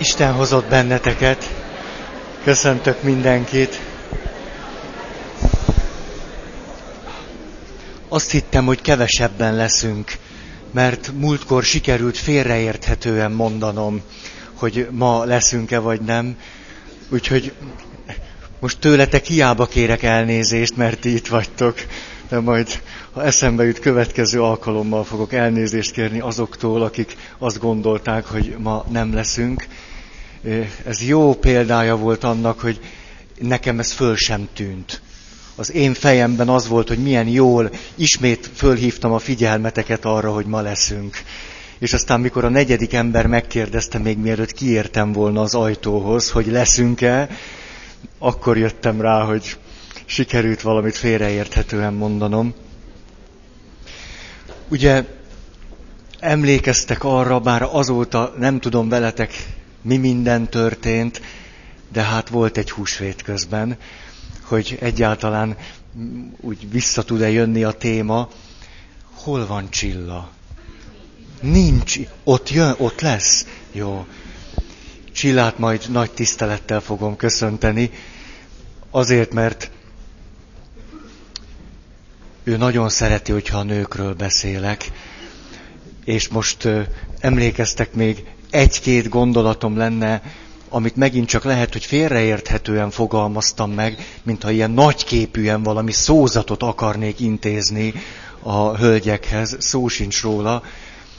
Isten hozott benneteket. Köszöntök mindenkit. Azt hittem, hogy kevesebben leszünk, mert múltkor sikerült félreérthetően mondanom, hogy ma leszünk-e vagy nem. Úgyhogy most tőletek hiába kérek elnézést, mert itt vagytok, de majd ha eszembe jut, következő alkalommal fogok elnézést kérni azoktól, akik azt gondolták, hogy ma nem leszünk. Ez jó példája volt annak, hogy nekem ez föl sem tűnt. Az én fejemben az volt, hogy milyen jól ismét fölhívtam a figyelmeteket arra, hogy ma leszünk. És aztán, mikor a negyedik ember megkérdezte, még mielőtt kiértem volna az ajtóhoz, hogy leszünk-e, akkor jöttem rá, hogy sikerült valamit félreérthetően mondanom. Ugye emlékeztek arra, bár azóta nem tudom veletek, mi minden történt, de hát volt egy húsvét közben, hogy egyáltalán úgy vissza tud-e jönni a téma, hol van Csilla? Nincs. Ott jön, ott lesz? Jó. Csillát majd nagy tisztelettel fogom köszönteni, azért, mert ő nagyon szereti, hogyha a nőkről beszélek, és most emlékeztek még egy-két gondolatom lenne, amit megint csak lehet, hogy félreérthetően fogalmaztam meg, mintha ilyen nagyképűen valami szózatot akarnék intézni a hölgyekhez, szó sincs róla,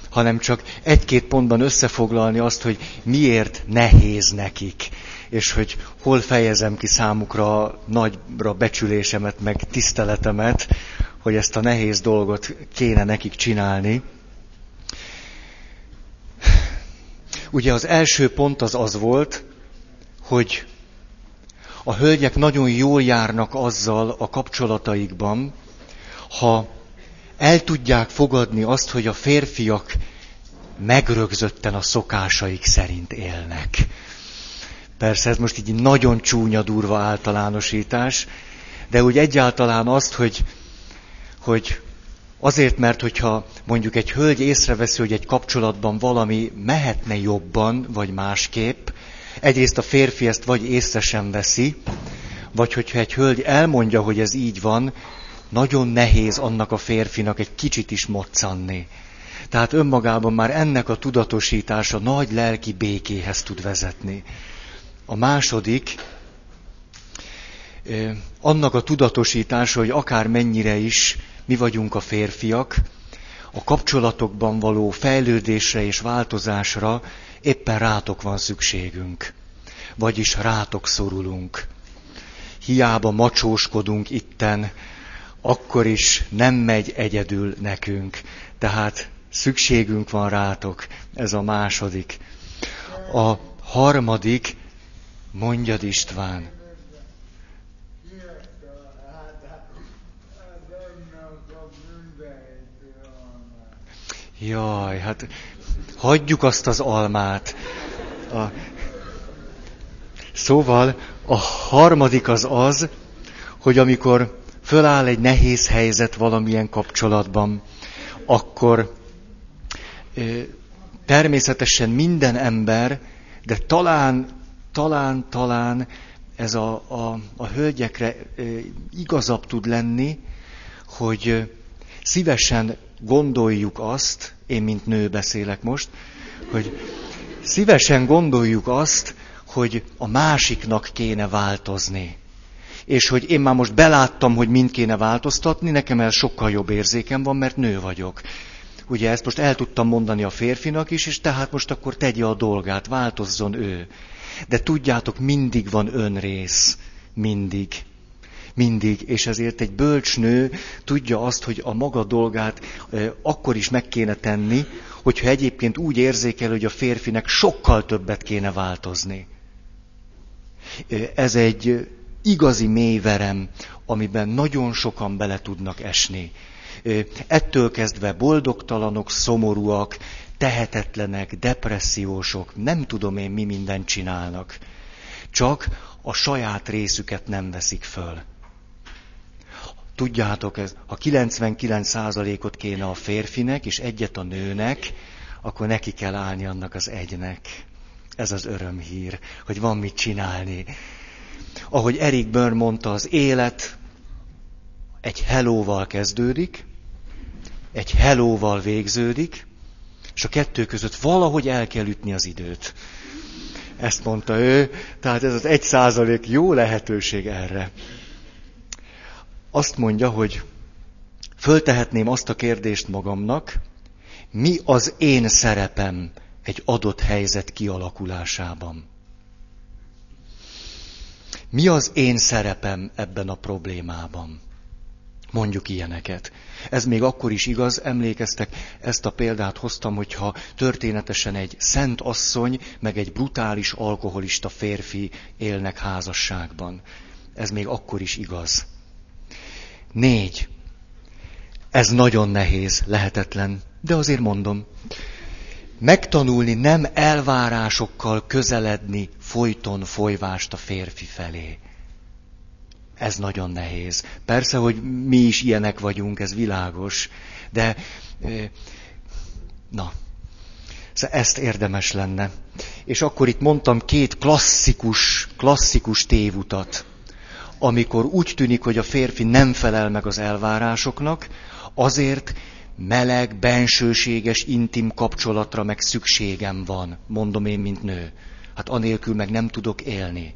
hanem csak egy-két pontban összefoglalni azt, hogy miért nehéz nekik, és hogy hol fejezem ki számukra nagyra becsülésemet, meg tiszteletemet, hogy ezt a nehéz dolgot kéne nekik csinálni. Ugye az első pont az az volt, hogy a hölgyek nagyon jól járnak azzal a kapcsolataikban, ha el tudják fogadni azt, hogy a férfiak megrögzötten a szokásaik szerint élnek. Persze ez most így nagyon csúnya, durva általánosítás, de úgy egyáltalán azt, hogy, hogy azért, mert hogyha mondjuk egy hölgy észreveszi, hogy egy kapcsolatban valami mehetne jobban, vagy másképp, egyrészt a férfi ezt vagy észre sem veszi, vagy hogyha egy hölgy elmondja, hogy ez így van, nagyon nehéz annak a férfinak egy kicsit is moccanni. Tehát önmagában már ennek a tudatosítása nagy lelki békéhez tud vezetni. A második, annak a tudatosítása, hogy akár mennyire is mi vagyunk a férfiak, a kapcsolatokban való fejlődésre és változásra éppen rátok van szükségünk. Vagyis rátok szorulunk. Hiába macsóskodunk itten, akkor is nem megy egyedül nekünk. Tehát szükségünk van rátok. Ez a második. A harmadik, mondjad István. Jaj, hát hagyjuk azt az almát. A... Szóval a harmadik az az, hogy amikor föláll egy nehéz helyzet valamilyen kapcsolatban, akkor természetesen minden ember, de talán, talán, talán ez a, a, a hölgyekre igazabb tud lenni, hogy szívesen gondoljuk azt, én mint nő beszélek most, hogy szívesen gondoljuk azt, hogy a másiknak kéne változni. És hogy én már most beláttam, hogy mind kéne változtatni, nekem el sokkal jobb érzékem van, mert nő vagyok. Ugye ezt most el tudtam mondani a férfinak is, és tehát most akkor tegye a dolgát, változzon ő. De tudjátok, mindig van önrész. Mindig. Mindig. És ezért egy bölcs nő tudja azt, hogy a maga dolgát akkor is meg kéne tenni, hogyha egyébként úgy érzékel, hogy a férfinek sokkal többet kéne változni. Ez egy igazi mélyverem, amiben nagyon sokan bele tudnak esni. Ettől kezdve boldogtalanok, szomorúak, tehetetlenek, depressziósok, nem tudom én mi mindent csinálnak. Csak a saját részüket nem veszik föl. Tudjátok, ez, ha 99%-ot kéne a férfinek, és egyet a nőnek, akkor neki kell állni annak az egynek. ez az örömhír, hogy van mit csinálni. Ahogy Erik Byrne mondta, az élet egy helóval kezdődik, egy helóval végződik, és a kettő között valahogy el kell ütni az időt. Ezt mondta ő, tehát ez az egy százalék jó lehetőség erre. Azt mondja, hogy föltehetném azt a kérdést magamnak, mi az én szerepem egy adott helyzet kialakulásában. Mi az én szerepem ebben a problémában? Mondjuk ilyeneket. Ez még akkor is igaz, emlékeztek, ezt a példát hoztam, hogyha történetesen egy szent asszony, meg egy brutális alkoholista férfi élnek házasságban. Ez még akkor is igaz. Négy. Ez nagyon nehéz, lehetetlen, de azért mondom. Megtanulni nem elvárásokkal közeledni folyton folyvást a férfi felé. Ez nagyon nehéz. Persze, hogy mi is ilyenek vagyunk, ez világos, de na, szóval ezt érdemes lenne. És akkor itt mondtam két klasszikus, klasszikus tévutat, amikor úgy tűnik, hogy a férfi nem felel meg az elvárásoknak, azért meleg, bensőséges, intim kapcsolatra meg szükségem van, mondom én, mint nő. Hát anélkül meg nem tudok élni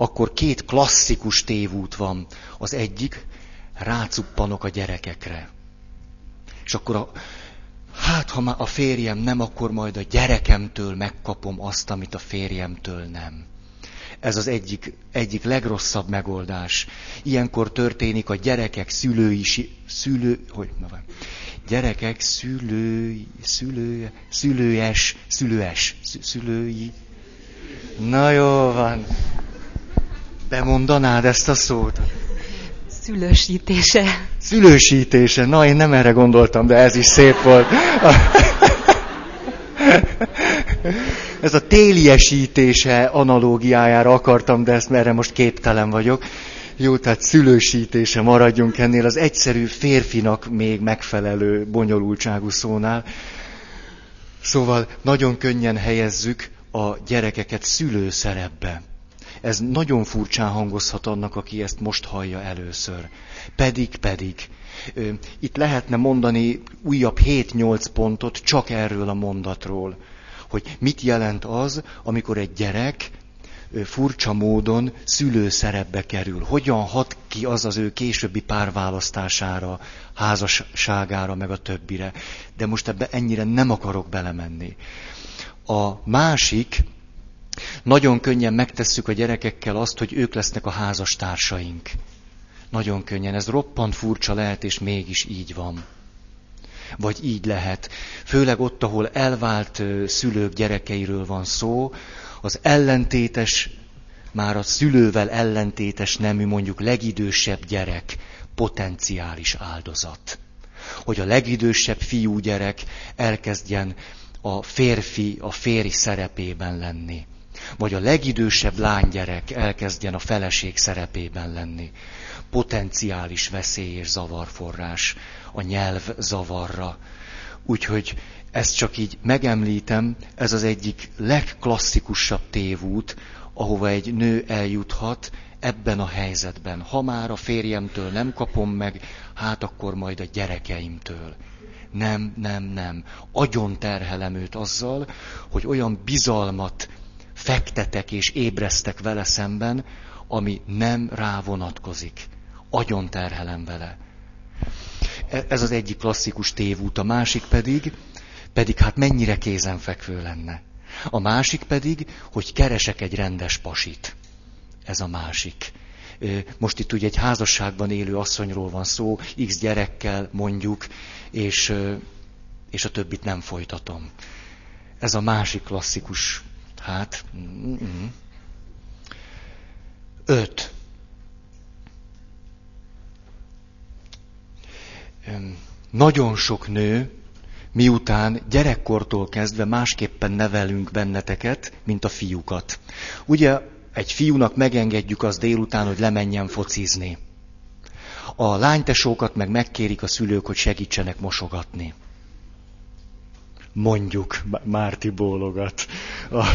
akkor két klasszikus tévút van. Az egyik, rácuppanok a gyerekekre. És akkor a, hát ha már a férjem nem, akkor majd a gyerekemtől megkapom azt, amit a férjemtől nem. Ez az egyik, egyik legrosszabb megoldás. Ilyenkor történik a gyerekek szülői, szülő, hogy, na van, gyerekek szülői, szülő, szülőes, szülőes, szülői. Na jó van. Bemondanád ezt a szót? Szülősítése. Szülősítése. Na, én nem erre gondoltam, de ez is szép volt. Ez a téliesítése analógiájára akartam, de ezt erre most képtelen vagyok. Jó, tehát szülősítése maradjunk ennél az egyszerű férfinak még megfelelő bonyolultságú szónál. Szóval nagyon könnyen helyezzük a gyerekeket szülőszerepbe. Ez nagyon furcsán hangozhat annak, aki ezt most hallja először. Pedig, pedig. Itt lehetne mondani újabb 7-8 pontot csak erről a mondatról. Hogy mit jelent az, amikor egy gyerek furcsa módon szülőszerepbe kerül. Hogyan hat ki az az ő későbbi párválasztására, házasságára, meg a többire. De most ebbe ennyire nem akarok belemenni. A másik, nagyon könnyen megtesszük a gyerekekkel azt, hogy ők lesznek a házastársaink. Nagyon könnyen. Ez roppant furcsa lehet, és mégis így van. Vagy így lehet. Főleg ott, ahol elvált szülők gyerekeiről van szó, az ellentétes, már a szülővel ellentétes nemű, mondjuk legidősebb gyerek potenciális áldozat. Hogy a legidősebb fiúgyerek elkezdjen a férfi, a férj szerepében lenni vagy a legidősebb lánygyerek elkezdjen a feleség szerepében lenni. Potenciális veszély és zavarforrás a nyelv zavarra. Úgyhogy ezt csak így megemlítem, ez az egyik legklasszikusabb tévút, ahova egy nő eljuthat ebben a helyzetben. Ha már a férjemtől nem kapom meg, hát akkor majd a gyerekeimtől. Nem, nem, nem. Agyon terhelem őt azzal, hogy olyan bizalmat fektetek és ébresztek vele szemben, ami nem rá vonatkozik. Agyon terhelem vele. E, ez az egyik klasszikus tévút, a másik pedig, pedig hát mennyire kézenfekvő lenne. A másik pedig, hogy keresek egy rendes pasit. Ez a másik. Most itt ugye egy házasságban élő asszonyról van szó, x gyerekkel mondjuk, és, és a többit nem folytatom. Ez a másik klasszikus Hát, mm-mm. öt. Nagyon sok nő, miután gyerekkortól kezdve másképpen nevelünk benneteket, mint a fiúkat. Ugye egy fiúnak megengedjük az délután, hogy lemenjen focizni. A lánytesókat meg megkérik a szülők, hogy segítsenek mosogatni mondjuk Márti bólogat. A,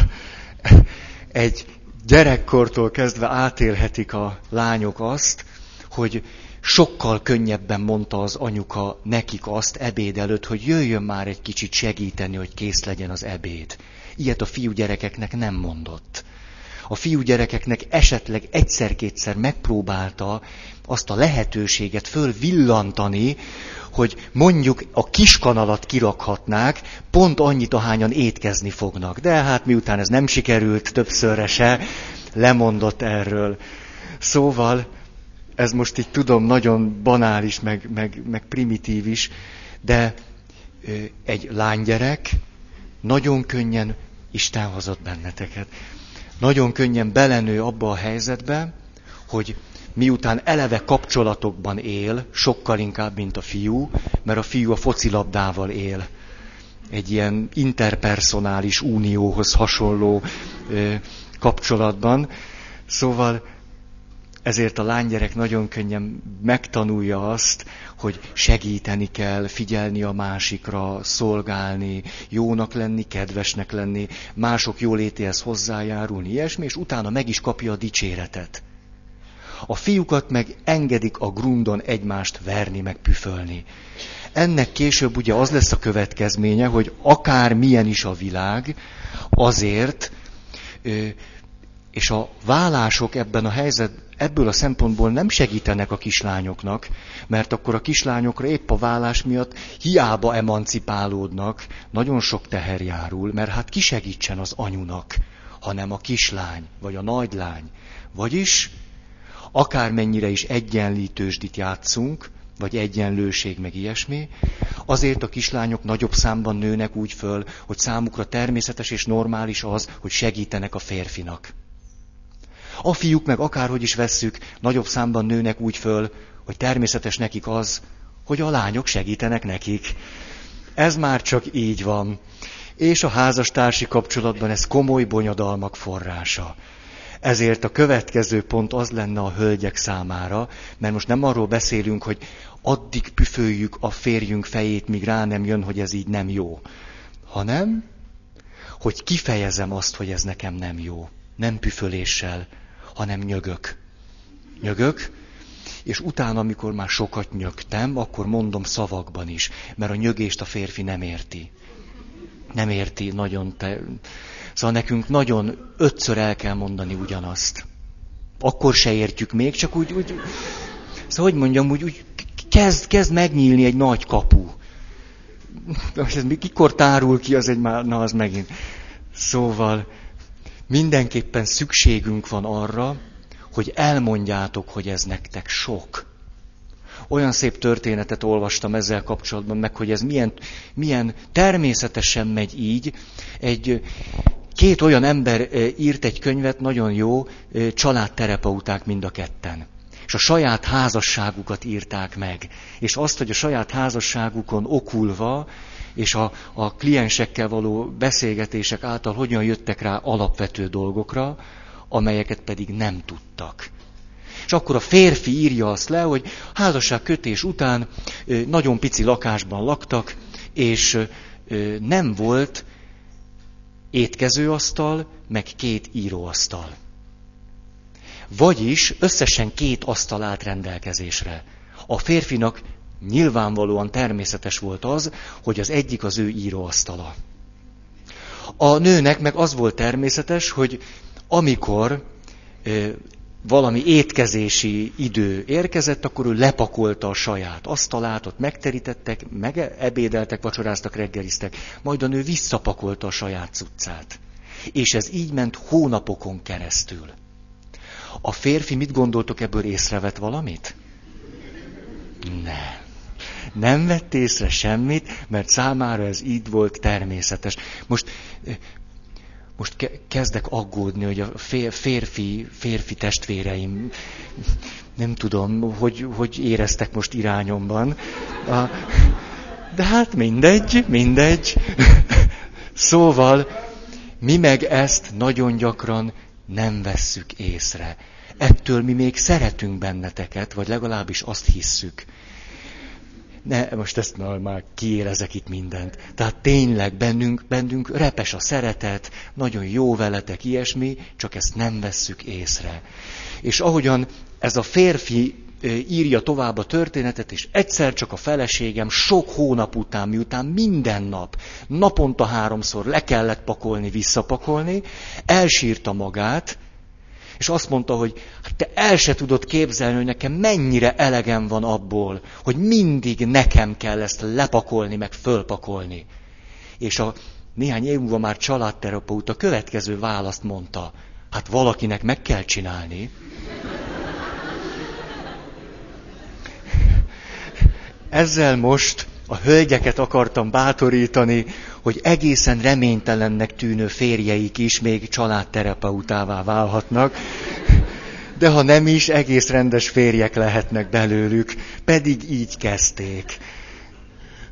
egy gyerekkortól kezdve átélhetik a lányok azt, hogy sokkal könnyebben mondta az anyuka nekik azt ebéd előtt, hogy jöjjön már egy kicsit segíteni, hogy kész legyen az ebéd. Ilyet a fiúgyerekeknek nem mondott. A fiúgyerekeknek esetleg egyszer-kétszer megpróbálta azt a lehetőséget fölvillantani, hogy mondjuk a kiskanalat kirakhatnák, pont annyit, ahányan étkezni fognak. De hát miután ez nem sikerült többszörre se, lemondott erről. Szóval, ez most így tudom, nagyon banális, meg, meg, meg primitív is, de egy lánygyerek nagyon könnyen Isten hozott benneteket. Nagyon könnyen belenő abba a helyzetbe, hogy miután eleve kapcsolatokban él, sokkal inkább, mint a fiú, mert a fiú a focilabdával él. Egy ilyen interpersonális unióhoz hasonló ö, kapcsolatban. Szóval ezért a lánygyerek nagyon könnyen megtanulja azt, hogy segíteni kell, figyelni a másikra, szolgálni, jónak lenni, kedvesnek lenni, mások jólétéhez hozzájárulni, ilyesmi, és utána meg is kapja a dicséretet. A fiúkat meg engedik a grundon egymást verni, meg püfölni. Ennek később ugye az lesz a következménye, hogy akár milyen is a világ, azért, és a vállások ebben a helyzet, ebből a szempontból nem segítenek a kislányoknak, mert akkor a kislányokra épp a vállás miatt hiába emancipálódnak, nagyon sok teher járul, mert hát ki segítsen az anyunak, hanem a kislány, vagy a nagylány. Vagyis akármennyire is egyenlítősdit játszunk, vagy egyenlőség, meg ilyesmi, azért a kislányok nagyobb számban nőnek úgy föl, hogy számukra természetes és normális az, hogy segítenek a férfinak. A fiúk meg akárhogy is vesszük, nagyobb számban nőnek úgy föl, hogy természetes nekik az, hogy a lányok segítenek nekik. Ez már csak így van. És a házastársi kapcsolatban ez komoly bonyodalmak forrása. Ezért a következő pont az lenne a hölgyek számára, mert most nem arról beszélünk, hogy addig püföljük a férjünk fejét, míg rá nem jön, hogy ez így nem jó, hanem, hogy kifejezem azt, hogy ez nekem nem jó. Nem püföléssel, hanem nyögök. Nyögök, és utána, amikor már sokat nyögtem, akkor mondom szavakban is, mert a nyögést a férfi nem érti. Nem érti nagyon te, Szóval nekünk nagyon ötször el kell mondani ugyanazt. Akkor se értjük még, csak úgy, úgy szóval hogy mondjam, úgy, úgy kezd, kezd megnyílni egy nagy kapu. Ez mikor tárul ki, az egy már, na az megint. Szóval mindenképpen szükségünk van arra, hogy elmondjátok, hogy ez nektek sok. Olyan szép történetet olvastam ezzel kapcsolatban, meg hogy ez milyen, milyen természetesen megy így. Egy Két olyan ember írt egy könyvet, nagyon jó, családterapeuták mind a ketten. És a saját házasságukat írták meg. És azt, hogy a saját házasságukon okulva, és a, a kliensekkel való beszélgetések által hogyan jöttek rá alapvető dolgokra, amelyeket pedig nem tudtak. És akkor a férfi írja azt le, hogy házasság kötés után nagyon pici lakásban laktak, és nem volt étkezőasztal, meg két íróasztal. Vagyis összesen két asztal állt rendelkezésre. A férfinak nyilvánvalóan természetes volt az, hogy az egyik az ő íróasztala. A nőnek meg az volt természetes, hogy amikor valami étkezési idő érkezett, akkor ő lepakolta a saját asztalát, ott megterítettek, ebédeltek, vacsoráztak, reggeliztek, majd a nő visszapakolta a saját cuccát. És ez így ment hónapokon keresztül. A férfi mit gondoltok ebből észrevett valamit? Nem. Nem vett észre semmit, mert számára ez így volt természetes. Most most ke- kezdek aggódni, hogy a férfi, férfi testvéreim, nem tudom, hogy, hogy éreztek most irányomban. A, de hát mindegy, mindegy. Szóval mi meg ezt nagyon gyakran nem vesszük észre. Ettől mi még szeretünk benneteket, vagy legalábbis azt hisszük. Ne, most ezt már, már kiérezek itt mindent. Tehát tényleg bennünk, bennünk repes a szeretet, nagyon jó veletek, ilyesmi, csak ezt nem vesszük észre. És ahogyan ez a férfi írja tovább a történetet, és egyszer csak a feleségem sok hónap után, miután minden nap, naponta háromszor le kellett pakolni, visszapakolni, elsírta magát, és azt mondta, hogy hát te el se tudod képzelni, hogy nekem mennyire elegem van abból, hogy mindig nekem kell ezt lepakolni, meg fölpakolni. És a néhány év múlva már családterapeuta következő választ mondta, hát valakinek meg kell csinálni. Ezzel most a hölgyeket akartam bátorítani, hogy egészen reménytelennek tűnő férjeik is még családterapeutává válhatnak, de ha nem is, egész rendes férjek lehetnek belőlük, pedig így kezdték.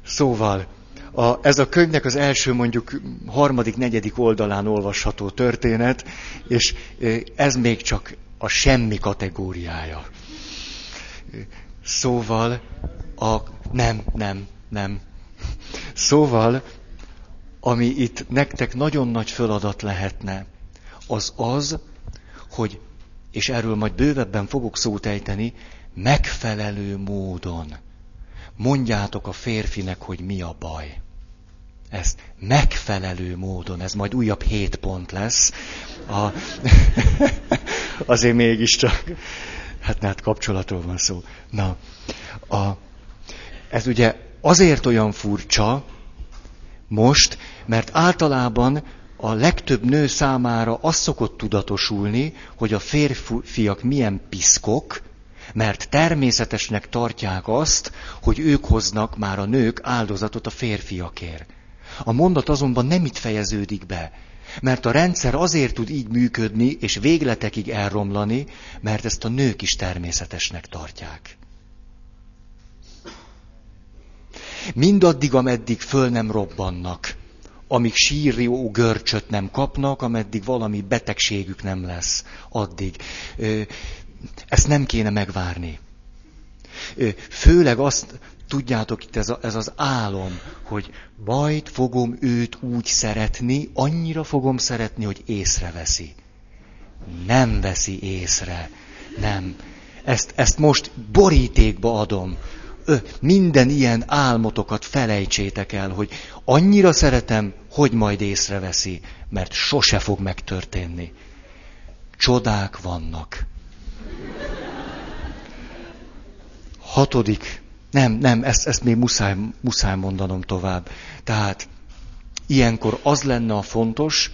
Szóval, a, ez a könyvnek az első mondjuk harmadik, negyedik oldalán olvasható történet, és ez még csak a semmi kategóriája. Szóval a... Nem, nem, nem. Szóval, ami itt nektek nagyon nagy feladat lehetne, az az, hogy, és erről majd bővebben fogok szót ejteni, megfelelő módon mondjátok a férfinek, hogy mi a baj. Ezt megfelelő módon, ez majd újabb hét pont lesz. A, azért mégiscsak, hát hát kapcsolatról van szó. Na, a, ez ugye azért olyan furcsa most, mert általában a legtöbb nő számára az szokott tudatosulni, hogy a férfiak milyen piszkok, mert természetesnek tartják azt, hogy ők hoznak már a nők áldozatot a férfiakért. A mondat azonban nem itt fejeződik be, mert a rendszer azért tud így működni és végletekig elromlani, mert ezt a nők is természetesnek tartják. Mindaddig, ameddig föl nem robbannak, amíg sírjó görcsöt nem kapnak, ameddig valami betegségük nem lesz, addig. Ezt nem kéne megvárni. Főleg azt, tudjátok, itt ez, a, ez az álom, hogy majd fogom őt úgy szeretni, annyira fogom szeretni, hogy észreveszi. Nem veszi észre. Nem. Ezt, ezt most borítékba adom minden ilyen álmotokat felejtsétek el, hogy annyira szeretem, hogy majd észreveszi, mert sose fog megtörténni. Csodák vannak. Hatodik. Nem, nem, ezt, ezt még muszáj, muszáj mondanom tovább. Tehát ilyenkor az lenne a fontos,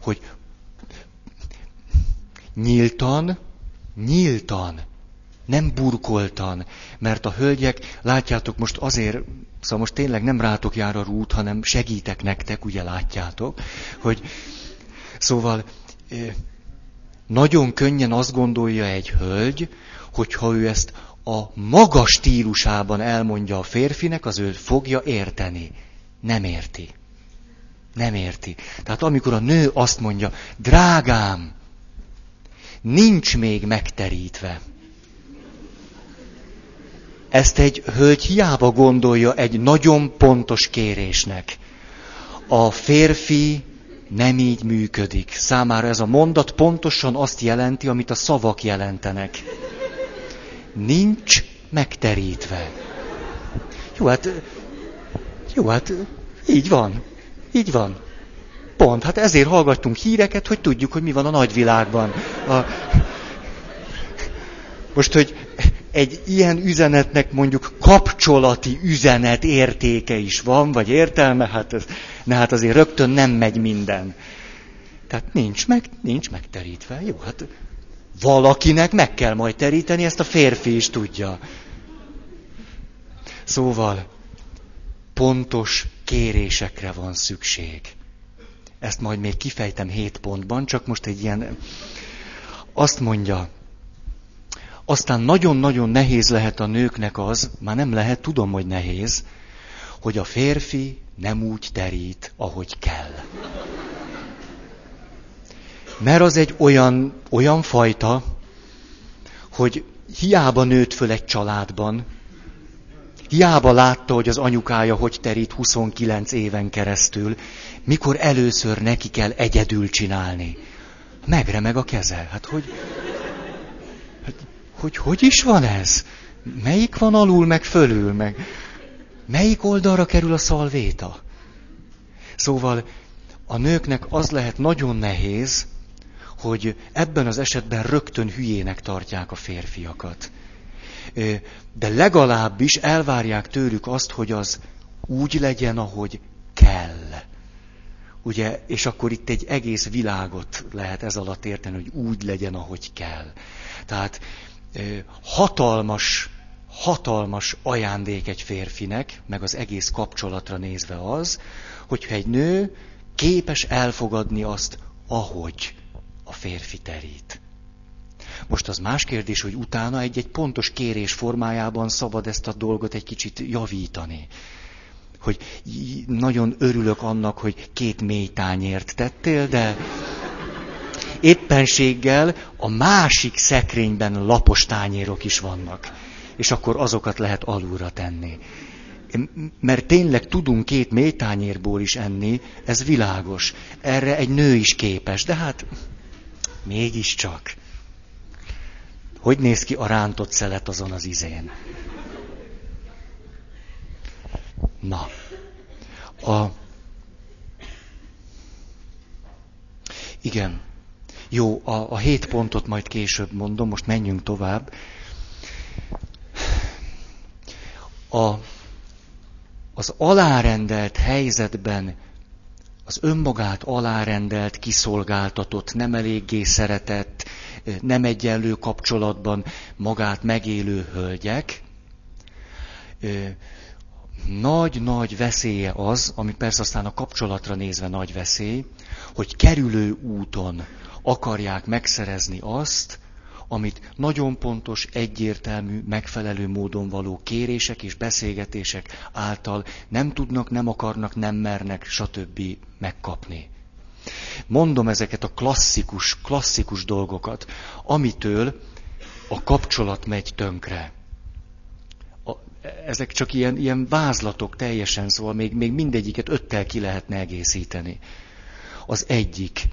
hogy nyíltan, nyíltan nem burkoltan, mert a hölgyek, látjátok most azért, szóval most tényleg nem rátok jár a rút, hanem segítek nektek, ugye látjátok, hogy szóval nagyon könnyen azt gondolja egy hölgy, hogy ha ő ezt a maga stílusában elmondja a férfinek, az ő fogja érteni. Nem érti. Nem érti. Tehát amikor a nő azt mondja, drágám, nincs még megterítve. Ezt egy hölgy hiába gondolja egy nagyon pontos kérésnek. A férfi nem így működik. Számára ez a mondat pontosan azt jelenti, amit a szavak jelentenek. Nincs megterítve. Jó, hát, jó, hát így van. Így van. Pont, hát ezért hallgattunk híreket, hogy tudjuk, hogy mi van a nagyvilágban. A... Most, hogy egy ilyen üzenetnek mondjuk kapcsolati üzenet értéke is van, vagy értelme, hát, ez, ne, hát azért rögtön nem megy minden. Tehát nincs, meg, nincs megterítve. Jó, hát valakinek meg kell majd teríteni, ezt a férfi is tudja. Szóval pontos kérésekre van szükség. Ezt majd még kifejtem hét pontban, csak most egy ilyen... Azt mondja, aztán nagyon-nagyon nehéz lehet a nőknek az, már nem lehet, tudom, hogy nehéz, hogy a férfi nem úgy terít, ahogy kell. Mert az egy olyan, olyan fajta, hogy hiába nőtt föl egy családban, Hiába látta, hogy az anyukája hogy terít 29 éven keresztül, mikor először neki kell egyedül csinálni. Megremeg a keze. Hát hogy, hogy hogy is van ez? Melyik van alul, meg fölül, meg melyik oldalra kerül a szalvéta? Szóval a nőknek az lehet nagyon nehéz, hogy ebben az esetben rögtön hülyének tartják a férfiakat. De legalábbis elvárják tőlük azt, hogy az úgy legyen, ahogy kell. Ugye, és akkor itt egy egész világot lehet ez alatt érteni, hogy úgy legyen, ahogy kell. Tehát hatalmas, hatalmas ajándék egy férfinek, meg az egész kapcsolatra nézve az, hogyha egy nő képes elfogadni azt, ahogy a férfi terít. Most az más kérdés, hogy utána egy-egy pontos kérés formájában szabad ezt a dolgot egy kicsit javítani. Hogy nagyon örülök annak, hogy két mély tányért tettél, de éppenséggel a másik szekrényben lapos tányérok is vannak. És akkor azokat lehet alulra tenni. Mert tényleg tudunk két mélytányérból is enni, ez világos. Erre egy nő is képes, de hát mégiscsak. Hogy néz ki a rántott szelet azon az izén? Na, a... Igen. Jó, a, a hét pontot majd később mondom, most menjünk tovább. A, az alárendelt helyzetben az önmagát alárendelt, kiszolgáltatott, nem eléggé szeretett, nem egyenlő kapcsolatban magát megélő hölgyek, nagy-nagy veszélye az, ami persze aztán a kapcsolatra nézve nagy veszély, hogy kerülő úton akarják megszerezni azt, amit nagyon pontos, egyértelmű, megfelelő módon való kérések és beszélgetések által nem tudnak, nem akarnak, nem mernek, stb. megkapni. Mondom ezeket a klasszikus, klasszikus dolgokat, amitől a kapcsolat megy tönkre. A, ezek csak ilyen, ilyen vázlatok teljesen, szóval még, még mindegyiket öttel ki lehetne egészíteni. Az egyik,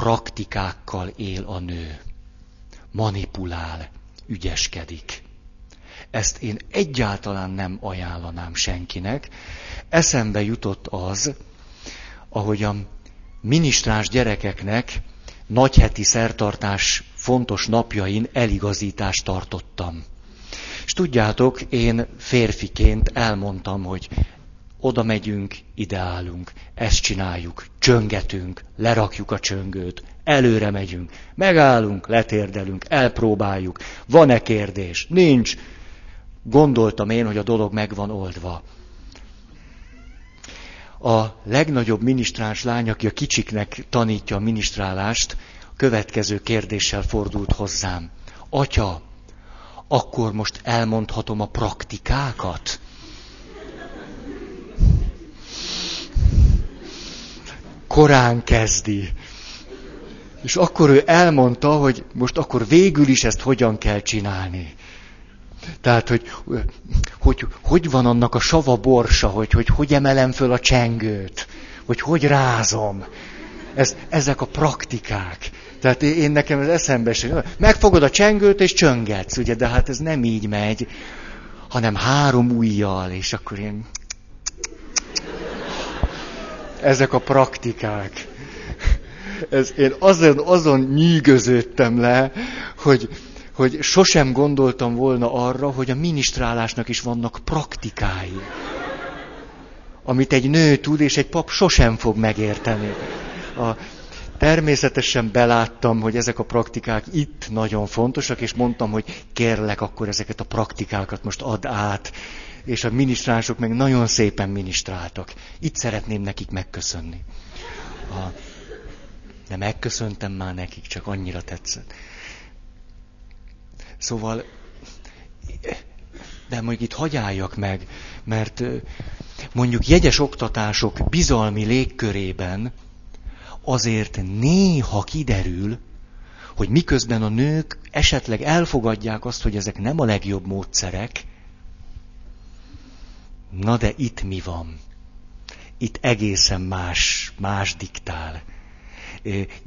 praktikákkal él a nő. Manipulál, ügyeskedik. Ezt én egyáltalán nem ajánlanám senkinek. Eszembe jutott az, ahogyan minisztráns gyerekeknek nagyheti szertartás fontos napjain eligazítást tartottam. És tudjátok, én férfiként elmondtam, hogy oda megyünk, ide állunk, ezt csináljuk, csöngetünk, lerakjuk a csöngőt, előre megyünk, megállunk, letérdelünk, elpróbáljuk, van-e kérdés? Nincs. Gondoltam én, hogy a dolog meg van oldva a legnagyobb minisztráns lány, aki a kicsiknek tanítja a minisztrálást, következő kérdéssel fordult hozzám. Atya, akkor most elmondhatom a praktikákat? Korán kezdi. És akkor ő elmondta, hogy most akkor végül is ezt hogyan kell csinálni. Tehát, hogy, hogy hogy van annak a sava borsa, hogy hogy, hogy emelem föl a csengőt, hogy hogy rázom. Ez, ezek a praktikák. Tehát én nekem ez eszembe sem. Megfogod a csengőt és csöngetsz, ugye, de hát ez nem így megy, hanem három ujjal, és akkor én... Ezek a praktikák. Ez, én azon, azon nyűgöződtem le, hogy, hogy sosem gondoltam volna arra, hogy a minisztrálásnak is vannak praktikái. Amit egy nő tud, és egy pap sosem fog megérteni. A, természetesen beláttam, hogy ezek a praktikák itt nagyon fontosak, és mondtam, hogy kérlek, akkor ezeket a praktikákat most add át. És a minisztránsok meg nagyon szépen minisztráltak. Itt szeretném nekik megköszönni. A, de megköszöntem már nekik, csak annyira tetszett. Szóval, de mondjuk itt hagyáljak meg, mert mondjuk jegyes oktatások bizalmi légkörében azért néha kiderül, hogy miközben a nők esetleg elfogadják azt, hogy ezek nem a legjobb módszerek, Na de itt mi van? Itt egészen más, más diktál.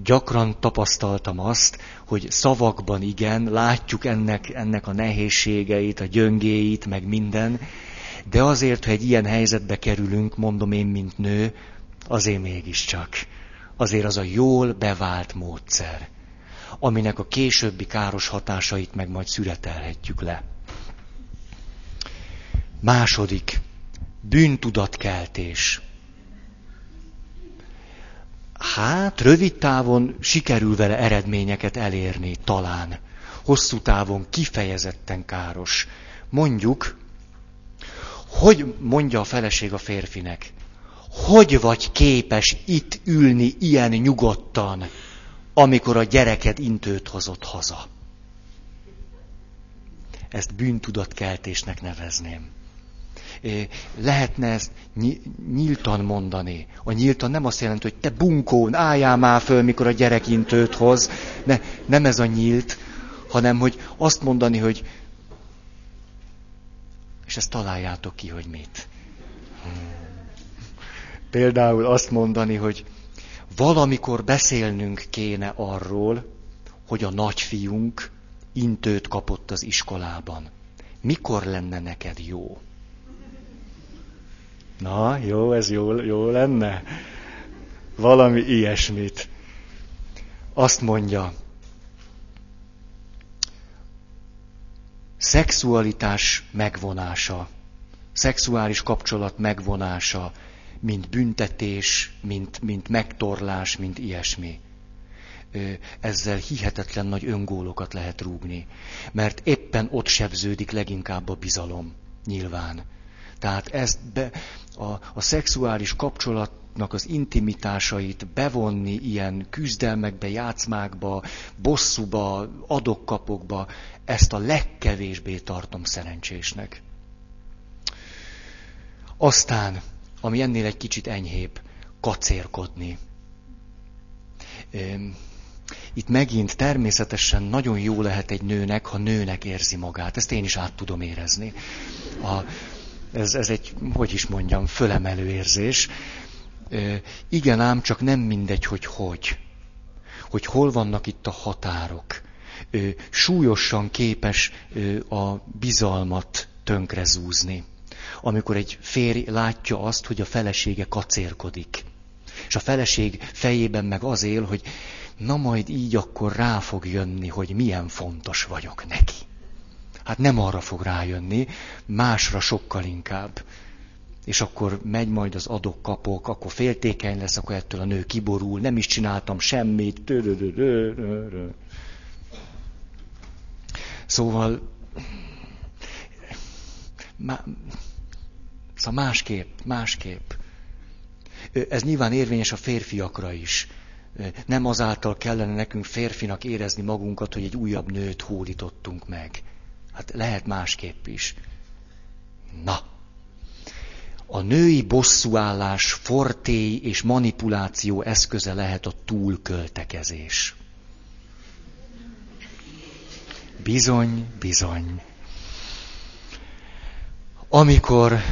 Gyakran tapasztaltam azt, hogy szavakban igen, látjuk ennek, ennek a nehézségeit, a gyöngéit, meg minden, de azért, ha egy ilyen helyzetbe kerülünk, mondom én, mint nő, azért mégiscsak. Azért az a jól bevált módszer, aminek a későbbi káros hatásait meg majd szüretelhetjük le. Második, bűntudatkeltés. Hát, rövid távon sikerül vele eredményeket elérni, talán. Hosszú távon kifejezetten káros. Mondjuk, hogy mondja a feleség a férfinek, hogy vagy képes itt ülni ilyen nyugodtan, amikor a gyereked intőt hozott haza? Ezt bűntudatkeltésnek nevezném lehetne ezt nyíltan mondani. A nyíltan nem azt jelenti, hogy te bunkón, álljál már föl, mikor a gyerek intőt hoz. Ne, nem ez a nyílt, hanem hogy azt mondani, hogy és ezt találjátok ki, hogy mit. Például azt mondani, hogy valamikor beszélnünk kéne arról, hogy a nagyfiunk intőt kapott az iskolában. Mikor lenne neked jó? Na, jó, ez jó, jó lenne. Valami ilyesmit. Azt mondja, szexualitás megvonása, szexuális kapcsolat megvonása, mint büntetés, mint, mint megtorlás, mint ilyesmi. Ezzel hihetetlen nagy öngólokat lehet rúgni, mert éppen ott sebződik leginkább a bizalom, nyilván. Tehát ezt be, a, a szexuális kapcsolatnak az intimitásait bevonni ilyen küzdelmekbe, játszmákba, bosszúba, adokkapokba, ezt a legkevésbé tartom szerencsésnek. Aztán, ami ennél egy kicsit enyhébb, kacérkodni. Itt megint természetesen nagyon jó lehet egy nőnek, ha nőnek érzi magát. Ezt én is át tudom érezni. A, ez, ez egy, hogy is mondjam, fölemelő érzés. Igen ám, csak nem mindegy, hogy hogy. Hogy hol vannak itt a határok. Súlyosan képes a bizalmat tönkrezúzni. Amikor egy férj látja azt, hogy a felesége kacérkodik. És a feleség fejében meg az él, hogy na majd így akkor rá fog jönni, hogy milyen fontos vagyok neki. Hát nem arra fog rájönni, másra sokkal inkább. És akkor megy majd az adok-kapok, akkor féltékeny lesz, akkor ettől a nő kiborul, nem is csináltam semmit. Szóval, má, szóval másképp, másképp. Ez nyilván érvényes a férfiakra is. Nem azáltal kellene nekünk férfinak érezni magunkat, hogy egy újabb nőt hódítottunk meg Hát lehet másképp is. Na, a női bosszúállás fortély és manipuláció eszköze lehet a túlköltekezés. Bizony, bizony. Amikor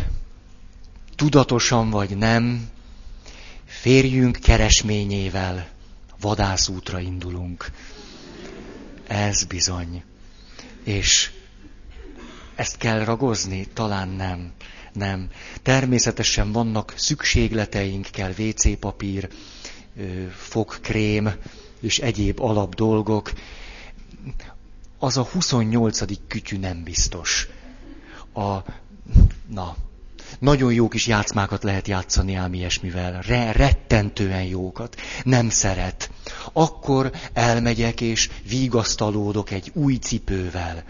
tudatosan vagy nem, férjünk keresményével vadászútra indulunk. Ez bizony. És ezt kell ragozni? Talán nem. Nem. Természetesen vannak szükségleteink, kell WC papír, fogkrém és egyéb alap dolgok. Az a 28. kütyű nem biztos. A, na, nagyon jó kis játszmákat lehet játszani ám ilyesmivel. Re, rettentően jókat. Nem szeret. Akkor elmegyek és vigasztalódok egy új cipővel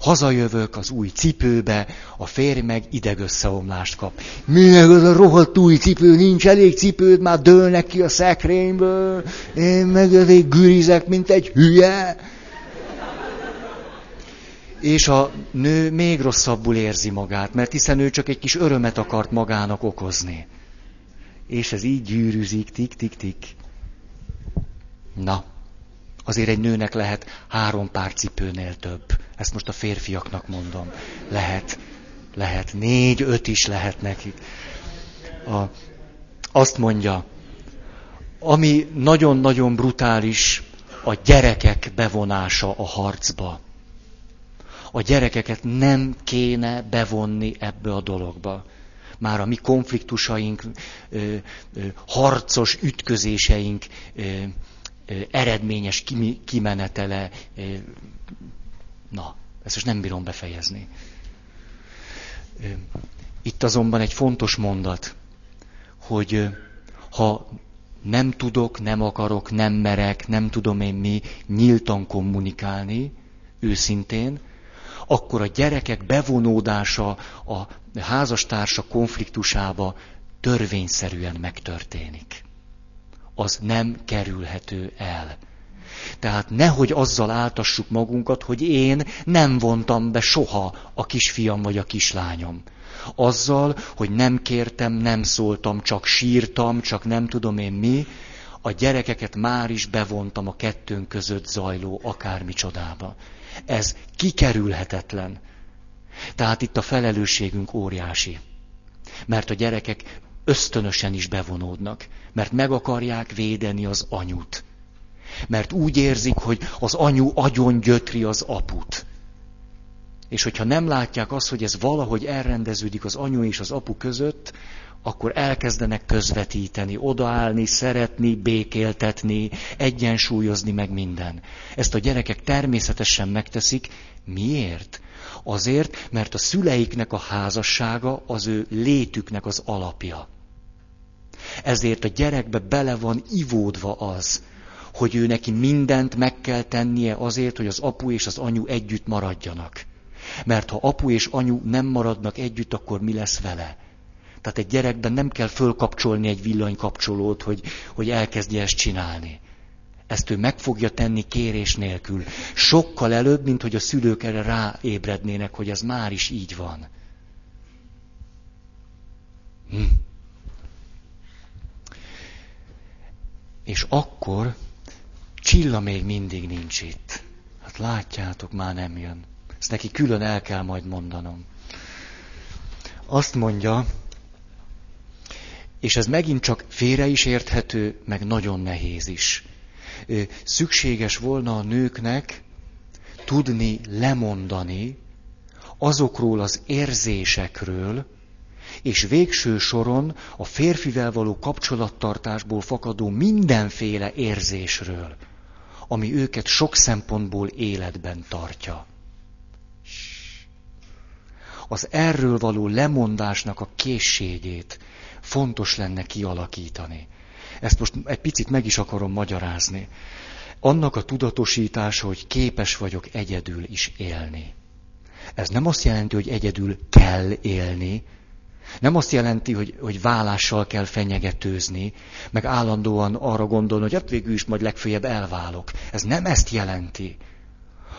hazajövök az új cipőbe, a férj meg idegösszeomlást kap. Minek az a rohadt új cipő, nincs elég cipőd, már dőlnek ki a szekrényből, én meg elég gürizek, mint egy hülye. És a nő még rosszabbul érzi magát, mert hiszen ő csak egy kis örömet akart magának okozni. És ez így gyűrűzik, tik-tik-tik. Na, azért egy nőnek lehet három pár cipőnél több. Ezt most a férfiaknak mondom. Lehet. lehet, négy, öt is lehet nekik. A, azt mondja, ami nagyon-nagyon brutális, a gyerekek bevonása a harcba. A gyerekeket nem kéne bevonni ebbe a dologba. Már a mi konfliktusaink, harcos ütközéseink eredményes kimenetele. Na, ezt most nem bírom befejezni. Itt azonban egy fontos mondat, hogy ha nem tudok, nem akarok, nem merek, nem tudom én mi nyíltan kommunikálni, őszintén, akkor a gyerekek bevonódása a házastársa konfliktusába törvényszerűen megtörténik. Az nem kerülhető el. Tehát nehogy azzal áltassuk magunkat, hogy én nem vontam be soha a kisfiam vagy a kislányom. Azzal, hogy nem kértem, nem szóltam, csak sírtam, csak nem tudom én mi, a gyerekeket már is bevontam a kettőnk között zajló akármi csodába. Ez kikerülhetetlen. Tehát itt a felelősségünk óriási. Mert a gyerekek ösztönösen is bevonódnak, mert meg akarják védeni az anyut. Mert úgy érzik, hogy az anyu agyon gyötri az aput. És hogyha nem látják azt, hogy ez valahogy elrendeződik az anyu és az apu között, akkor elkezdenek közvetíteni, odaállni, szeretni, békéltetni, egyensúlyozni meg minden. Ezt a gyerekek természetesen megteszik. Miért? Azért, mert a szüleiknek a házassága az ő létüknek az alapja. Ezért a gyerekbe bele van ivódva az, hogy ő neki mindent meg kell tennie azért, hogy az apu és az anyu együtt maradjanak. Mert ha apu és anyu nem maradnak együtt, akkor mi lesz vele? Tehát egy gyerekben nem kell fölkapcsolni egy villanykapcsolót, hogy, hogy elkezdje ezt csinálni. Ezt ő meg fogja tenni kérés nélkül. Sokkal előbb, mint hogy a szülők erre ráébrednének, hogy ez már is így van. Hm. És akkor Csilla még mindig nincs itt. Hát látjátok, már nem jön. Ezt neki külön el kell majd mondanom. Azt mondja, és ez megint csak félre is érthető, meg nagyon nehéz is. Szükséges volna a nőknek tudni lemondani azokról az érzésekről, és végső soron a férfivel való kapcsolattartásból fakadó mindenféle érzésről, ami őket sok szempontból életben tartja. Az erről való lemondásnak a készségét fontos lenne kialakítani. Ezt most egy picit meg is akarom magyarázni. Annak a tudatosítása, hogy képes vagyok egyedül is élni. Ez nem azt jelenti, hogy egyedül kell élni, nem azt jelenti, hogy, hogy vállással kell fenyegetőzni, meg állandóan arra gondolni, hogy hát végül is majd legfőjebb elválok. Ez nem ezt jelenti,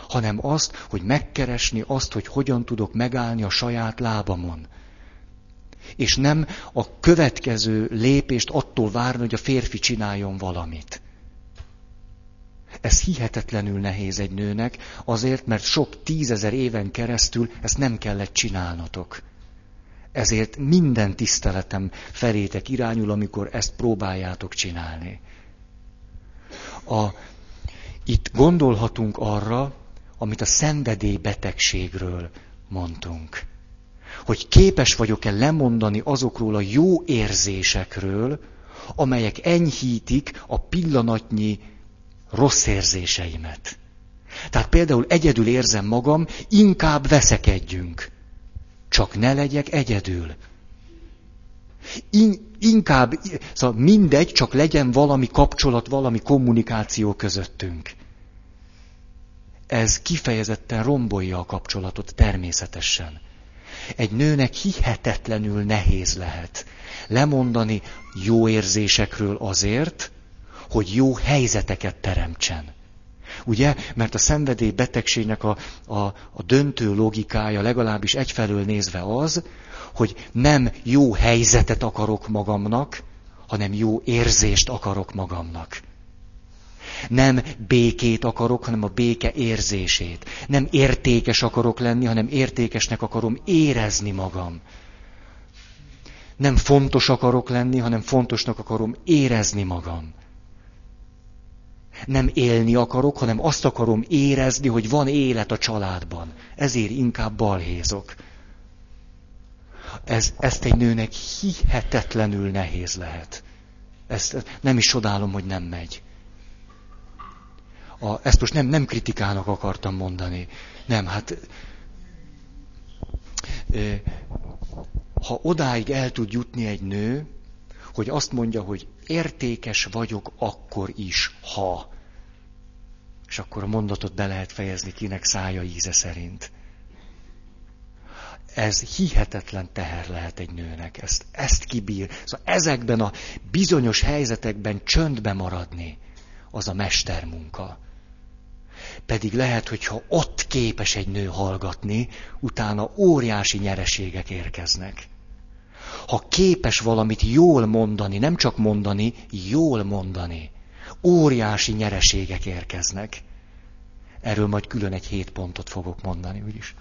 hanem azt, hogy megkeresni azt, hogy hogyan tudok megállni a saját lábamon. És nem a következő lépést attól várni, hogy a férfi csináljon valamit. Ez hihetetlenül nehéz egy nőnek, azért, mert sok tízezer éven keresztül ezt nem kellett csinálnotok. Ezért minden tiszteletem felétek irányul, amikor ezt próbáljátok csinálni. A, itt gondolhatunk arra, amit a szenvedélybetegségről mondtunk. Hogy képes vagyok-e lemondani azokról a jó érzésekről, amelyek enyhítik a pillanatnyi rossz érzéseimet. Tehát például egyedül érzem magam, inkább veszekedjünk. Csak ne legyek egyedül. In, inkább, szóval mindegy, csak legyen valami kapcsolat, valami kommunikáció közöttünk. Ez kifejezetten rombolja a kapcsolatot természetesen. Egy nőnek hihetetlenül nehéz lehet lemondani jó érzésekről azért, hogy jó helyzeteket teremtsen. Ugye? Mert a szenvedély betegségnek a, a, a döntő logikája legalábbis egyfelől nézve az, hogy nem jó helyzetet akarok magamnak, hanem jó érzést akarok magamnak. Nem békét akarok, hanem a béke érzését. Nem értékes akarok lenni, hanem értékesnek akarom érezni magam. Nem fontos akarok lenni, hanem fontosnak akarom érezni magam. Nem élni akarok, hanem azt akarom érezni, hogy van élet a családban. Ezért inkább balhézok. Ez, ezt egy nőnek hihetetlenül nehéz lehet. Ezt nem is csodálom, hogy nem megy. A, ezt most nem, nem kritikának akartam mondani. Nem, hát ha odáig el tud jutni egy nő, hogy azt mondja, hogy értékes vagyok akkor is, ha. És akkor a mondatot be lehet fejezni kinek szája íze szerint. Ez hihetetlen teher lehet egy nőnek, ezt, ezt kibír. Szóval ezekben a bizonyos helyzetekben csöndbe maradni, az a mestermunka. Pedig lehet, hogyha ott képes egy nő hallgatni, utána óriási nyereségek érkeznek. Ha képes valamit jól mondani, nem csak mondani, jól mondani, óriási nyereségek érkeznek. Erről majd külön egy hét pontot fogok mondani, úgyis.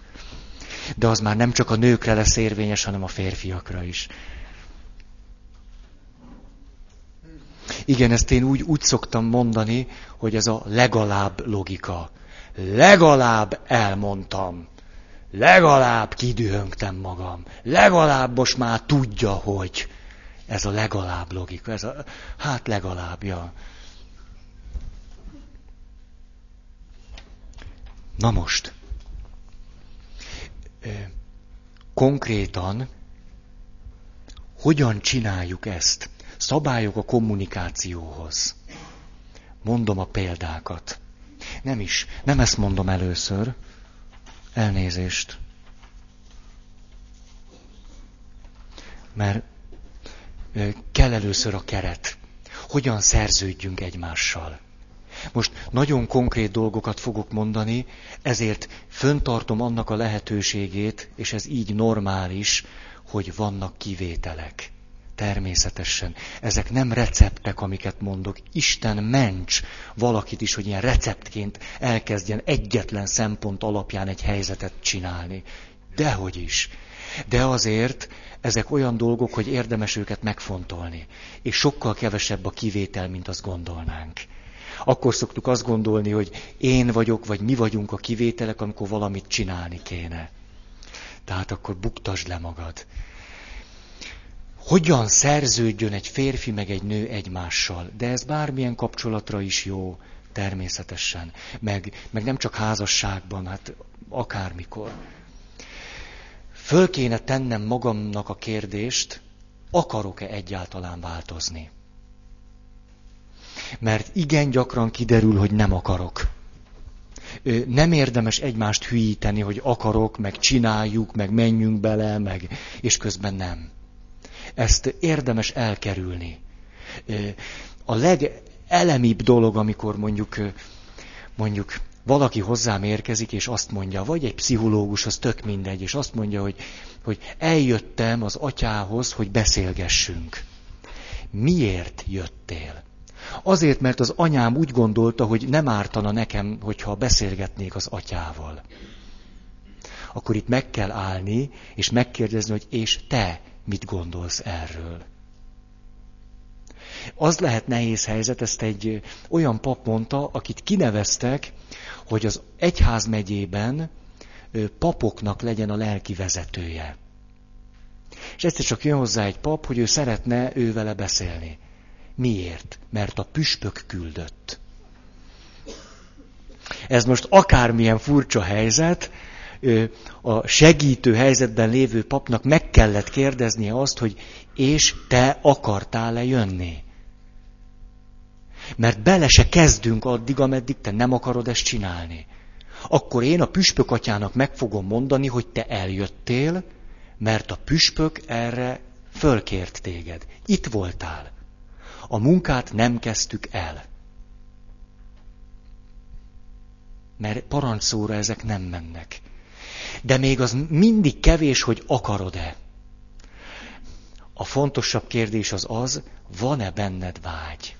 De az már nem csak a nőkre lesz érvényes, hanem a férfiakra is. Igen, ezt én úgy, úgy szoktam mondani, hogy ez a legalább logika. Legalább elmondtam. Legalább kidühöngtem magam. Legalább most már tudja, hogy ez a legalább logika. Ez a, hát legalább, ja. Na most. Konkrétan, hogyan csináljuk ezt? Szabályok a kommunikációhoz. Mondom a példákat. Nem is, nem ezt mondom először. Elnézést. Mert kell először a keret. Hogyan szerződjünk egymással. Most nagyon konkrét dolgokat fogok mondani, ezért föntartom annak a lehetőségét, és ez így normális, hogy vannak kivételek. Természetesen. Ezek nem receptek, amiket mondok. Isten ments valakit is, hogy ilyen receptként elkezdjen egyetlen szempont alapján egy helyzetet csinálni. Dehogy is. De azért ezek olyan dolgok, hogy érdemes őket megfontolni. És sokkal kevesebb a kivétel, mint azt gondolnánk. Akkor szoktuk azt gondolni, hogy én vagyok, vagy mi vagyunk a kivételek, amikor valamit csinálni kéne. Tehát akkor buktasd le magad hogyan szerződjön egy férfi meg egy nő egymással. De ez bármilyen kapcsolatra is jó, természetesen. Meg, meg nem csak házasságban, hát akármikor. Föl kéne tennem magamnak a kérdést, akarok-e egyáltalán változni? Mert igen gyakran kiderül, hogy nem akarok. Nem érdemes egymást hülyíteni, hogy akarok, meg csináljuk, meg menjünk bele, meg, és közben nem. Ezt érdemes elkerülni. A legelemibb dolog, amikor mondjuk, mondjuk valaki hozzám érkezik, és azt mondja, vagy egy pszichológus, az tök mindegy, és azt mondja, hogy, hogy eljöttem az atyához, hogy beszélgessünk. Miért jöttél? Azért, mert az anyám úgy gondolta, hogy nem ártana nekem, hogyha beszélgetnék az atyával. Akkor itt meg kell állni, és megkérdezni, hogy és te mit gondolsz erről. Az lehet nehéz helyzet, ezt egy olyan pap mondta, akit kineveztek, hogy az egyház megyében papoknak legyen a lelki vezetője. És egyszer csak jön hozzá egy pap, hogy ő szeretne ő vele beszélni. Miért? Mert a püspök küldött. Ez most akármilyen furcsa helyzet, a segítő helyzetben lévő papnak meg kellett kérdeznie azt, hogy és te akartál-e jönni? Mert bele se kezdünk addig, ameddig te nem akarod ezt csinálni. Akkor én a püspök atyának meg fogom mondani, hogy te eljöttél, mert a püspök erre fölkért téged. Itt voltál. A munkát nem kezdtük el. Mert parancsszóra ezek nem mennek. De még az mindig kevés, hogy akarod-e. A fontosabb kérdés az az, van-e benned vágy?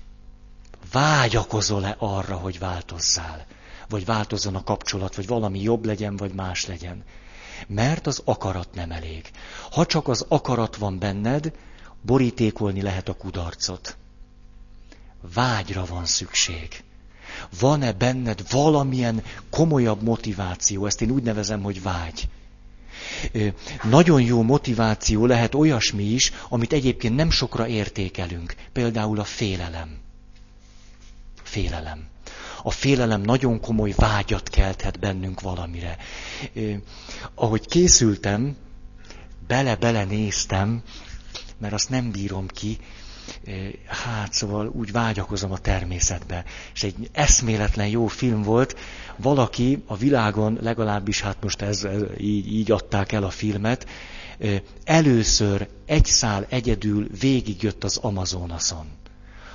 vágyakozol-e arra, hogy változzál? Vagy változzon a kapcsolat, vagy valami jobb legyen, vagy más legyen. Mert az akarat nem elég. Ha csak az akarat van benned, borítékolni lehet a kudarcot. Vágyra van szükség. Van-e benned valamilyen komolyabb motiváció? Ezt én úgy nevezem, hogy vágy. Nagyon jó motiváció lehet olyasmi is, amit egyébként nem sokra értékelünk. Például a félelem. Félelem. A félelem nagyon komoly vágyat kelthet bennünk valamire. Ahogy készültem, bele-bele néztem, mert azt nem bírom ki, hát szóval úgy vágyakozom a természetbe. És egy eszméletlen jó film volt, valaki a világon, legalábbis hát most ez, ez így, így adták el a filmet, először egy szál egyedül végigjött az Amazonason.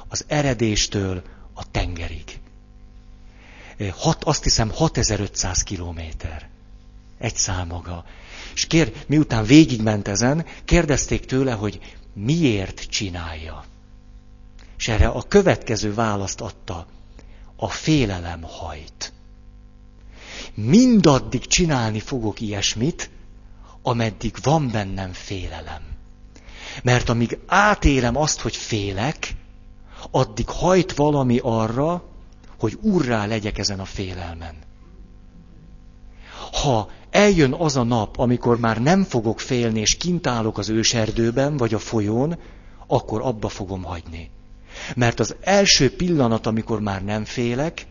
Az eredéstől a tengerig. Hat, azt hiszem 6500 kilométer. Egy szál maga. És kér, miután végigment ezen, kérdezték tőle, hogy miért csinálja. És erre a következő választ adta. A félelem hajt. Mindaddig csinálni fogok ilyesmit, ameddig van bennem félelem. Mert amíg átélem azt, hogy félek, addig hajt valami arra, hogy urrá legyek ezen a félelmen. Ha eljön az a nap, amikor már nem fogok félni, és kint állok az őserdőben, vagy a folyón, akkor abba fogom hagyni. Mert az első pillanat, amikor már nem félek,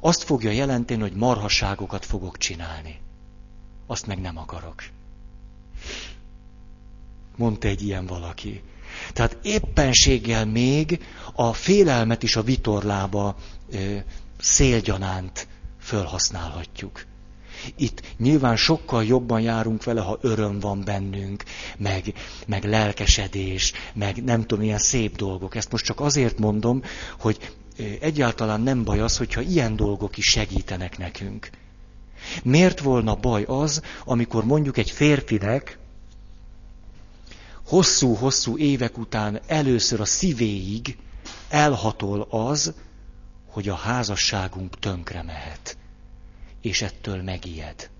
azt fogja jelenteni, hogy marhasságokat fogok csinálni. Azt meg nem akarok. Mondta egy ilyen valaki. Tehát éppenséggel még a félelmet is a vitorlába ö, szélgyanánt fölhasználhatjuk. Itt nyilván sokkal jobban járunk vele, ha öröm van bennünk, meg, meg lelkesedés, meg nem tudom, ilyen szép dolgok. Ezt most csak azért mondom, hogy egyáltalán nem baj az, hogyha ilyen dolgok is segítenek nekünk. Miért volna baj az, amikor mondjuk egy férfinek hosszú-hosszú évek után először a szívéig elhatol az, hogy a házasságunk tönkre mehet és ettől megijed.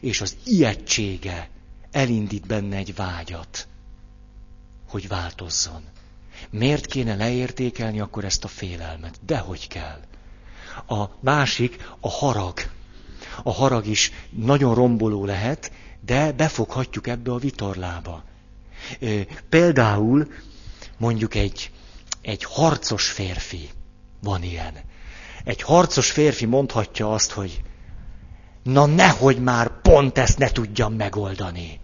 És az ijegysége elindít benne egy vágyat, hogy változzon. Miért kéne leértékelni akkor ezt a félelmet? Dehogy kell. A másik a harag. A harag is nagyon romboló lehet, de befoghatjuk ebbe a vitorlába. Például mondjuk egy, egy harcos férfi, van ilyen. Egy harcos férfi mondhatja azt, hogy na nehogy már pont ezt ne tudjam megoldani.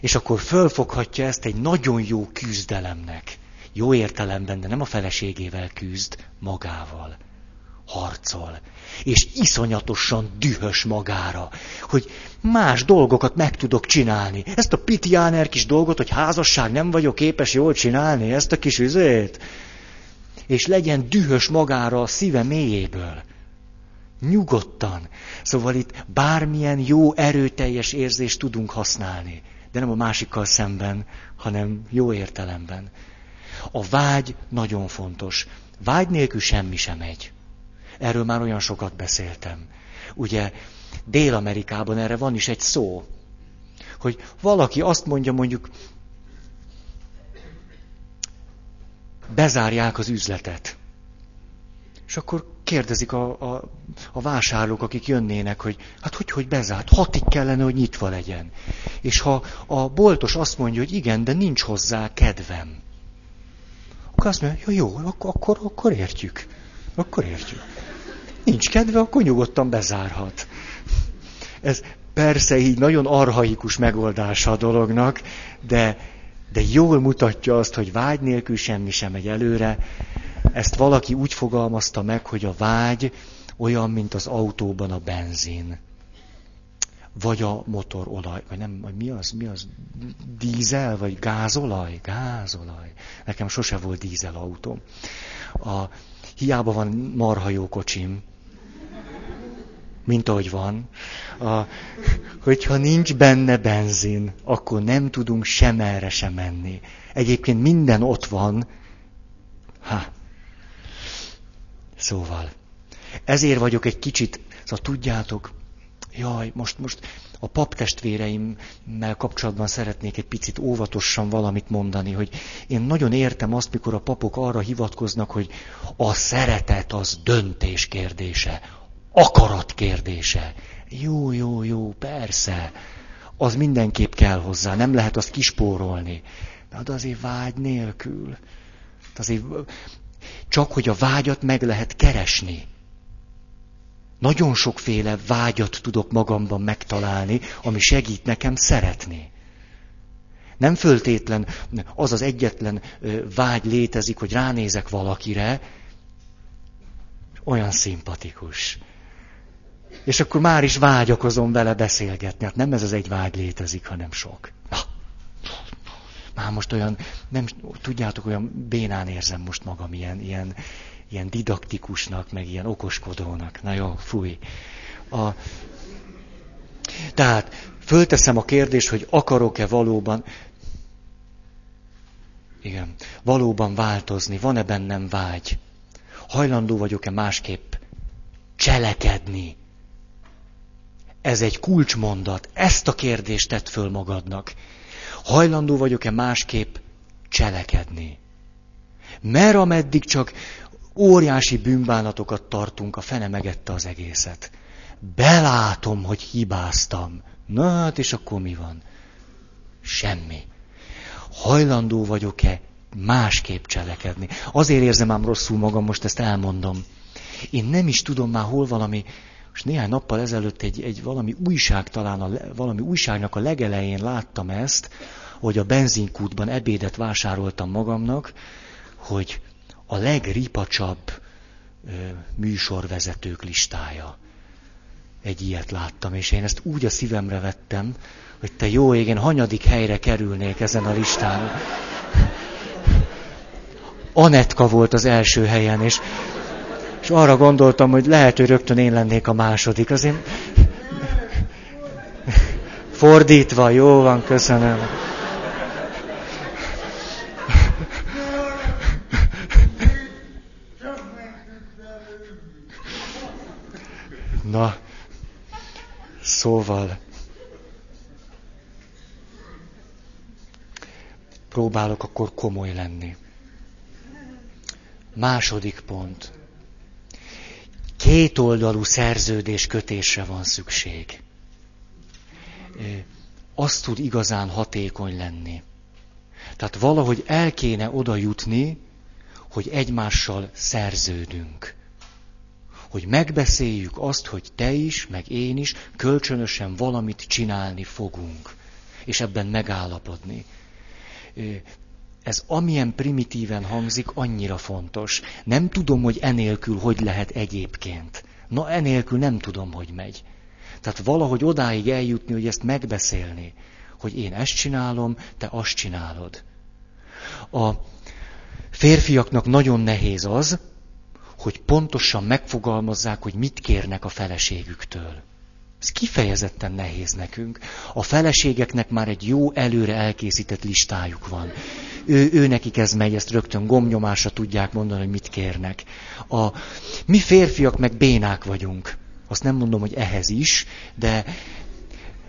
És akkor fölfoghatja ezt egy nagyon jó küzdelemnek. Jó értelemben, de nem a feleségével küzd, magával. Harcol. És iszonyatosan dühös magára, hogy más dolgokat meg tudok csinálni. Ezt a pitiáner kis dolgot, hogy házasság nem vagyok képes jól csinálni, ezt a kis üzét és legyen dühös magára a szíve mélyéből. Nyugodtan. Szóval itt bármilyen jó, erőteljes érzést tudunk használni, de nem a másikkal szemben, hanem jó értelemben. A vágy nagyon fontos. Vágy nélkül semmi sem megy. Erről már olyan sokat beszéltem. Ugye Dél-Amerikában erre van is egy szó, hogy valaki azt mondja mondjuk bezárják az üzletet. És akkor kérdezik a, a, a vásárlók, akik jönnének, hogy hát hogy, hogy bezárt, hatig kellene, hogy nyitva legyen. És ha a boltos azt mondja, hogy igen, de nincs hozzá kedvem, akkor azt mondja, jó, jó, akkor, akkor, akkor értjük. Akkor értjük. Nincs kedve, akkor nyugodtan bezárhat. Ez persze így nagyon arhaikus megoldása a dolognak, de de jól mutatja azt, hogy vágy nélkül semmi sem megy előre. Ezt valaki úgy fogalmazta meg, hogy a vágy olyan, mint az autóban a benzin. Vagy a motorolaj, vagy nem, vagy mi az, mi az, dízel, vagy gázolaj, gázolaj. Nekem sose volt dízel autóm. A, hiába van marha jó kocsim, mint ahogy van, a, hogyha nincs benne benzin, akkor nem tudunk sem erre sem menni. Egyébként minden ott van, Ha. Szóval, ezért vagyok egy kicsit, szóval tudjátok, jaj, most, most a paptestvéreimmel kapcsolatban szeretnék egy picit óvatosan valamit mondani, hogy én nagyon értem azt, mikor a papok arra hivatkoznak, hogy a szeretet az döntés kérdése, akarat kérdése. Jó, jó, jó, persze. Az mindenképp kell hozzá, nem lehet azt kispórolni. De azért vágy nélkül. Azért csak hogy a vágyat meg lehet keresni. Nagyon sokféle vágyat tudok magamban megtalálni, ami segít nekem szeretni. Nem föltétlen az az egyetlen vágy létezik, hogy ránézek valakire, olyan szimpatikus. És akkor már is vágyakozom vele beszélgetni. Hát nem ez az egy vágy létezik, hanem sok. Na, már most olyan, nem, tudjátok, olyan bénán érzem most magam, ilyen, ilyen, ilyen didaktikusnak, meg ilyen okoskodónak. Na jó, fúj. A, tehát fölteszem a kérdést, hogy akarok-e valóban, igen, valóban változni, van-e bennem vágy? Hajlandó vagyok-e másképp cselekedni? Ez egy kulcsmondat. Ezt a kérdést tett föl magadnak. Hajlandó vagyok-e másképp cselekedni? Mert ameddig csak óriási bűnbánatokat tartunk, a fene megette az egészet. Belátom, hogy hibáztam. Na hát, és akkor mi van? Semmi. Hajlandó vagyok-e másképp cselekedni? Azért érzem ám rosszul magam, most ezt elmondom. Én nem is tudom már hol valami, és néhány nappal ezelőtt egy, egy valami újság, talán a, valami újságnak a legelején láttam ezt, hogy a benzinkútban ebédet vásároltam magamnak, hogy a legripacsabb ö, műsorvezetők listája. Egy ilyet láttam, és én ezt úgy a szívemre vettem, hogy te jó égen hanyadik helyre kerülnék ezen a listán. Anetka volt az első helyen, és, és arra gondoltam, hogy lehet, hogy rögtön én lennék a második. Azért fordítva, jó van, köszönöm. Na, szóval próbálok akkor komoly lenni. Második pont. Kétoldalú szerződés kötésre van szükség. Az tud igazán hatékony lenni. Tehát valahogy el kéne oda jutni, hogy egymással szerződünk hogy megbeszéljük azt, hogy te is, meg én is kölcsönösen valamit csinálni fogunk, és ebben megállapodni. Ez amilyen primitíven hangzik, annyira fontos. Nem tudom, hogy enélkül hogy lehet egyébként. Na, enélkül nem tudom, hogy megy. Tehát valahogy odáig eljutni, hogy ezt megbeszélni, hogy én ezt csinálom, te azt csinálod. A férfiaknak nagyon nehéz az, hogy pontosan megfogalmazzák, hogy mit kérnek a feleségüktől. Ez kifejezetten nehéz nekünk. A feleségeknek már egy jó előre elkészített listájuk van. Ő, ő nekik ez megy, ezt rögtön gomnyomásra tudják mondani, hogy mit kérnek. A, mi férfiak meg bénák vagyunk. Azt nem mondom, hogy ehhez is, de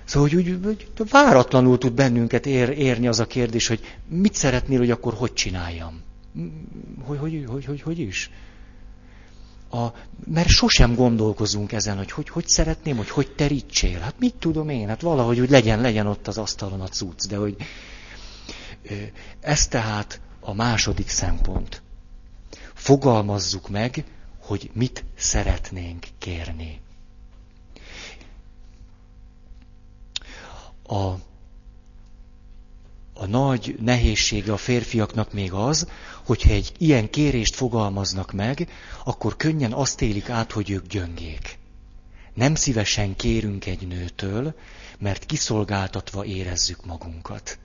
Szóval, hogy úgy, úgy váratlanul tud bennünket ér, érni az a kérdés, hogy mit szeretnél, hogy akkor hogy csináljam? Hogy, hogy, hogy, hogy, hogy is? a, mert sosem gondolkozunk ezen, hogy, hogy hogy szeretném, hogy hogy terítsél. Hát mit tudom én, hát valahogy úgy legyen, legyen ott az asztalon a cucc, de hogy ez tehát a második szempont. Fogalmazzuk meg, hogy mit szeretnénk kérni. A a nagy nehézsége a férfiaknak még az, hogyha egy ilyen kérést fogalmaznak meg, akkor könnyen azt élik át, hogy ők gyöngék. Nem szívesen kérünk egy nőtől, mert kiszolgáltatva érezzük magunkat.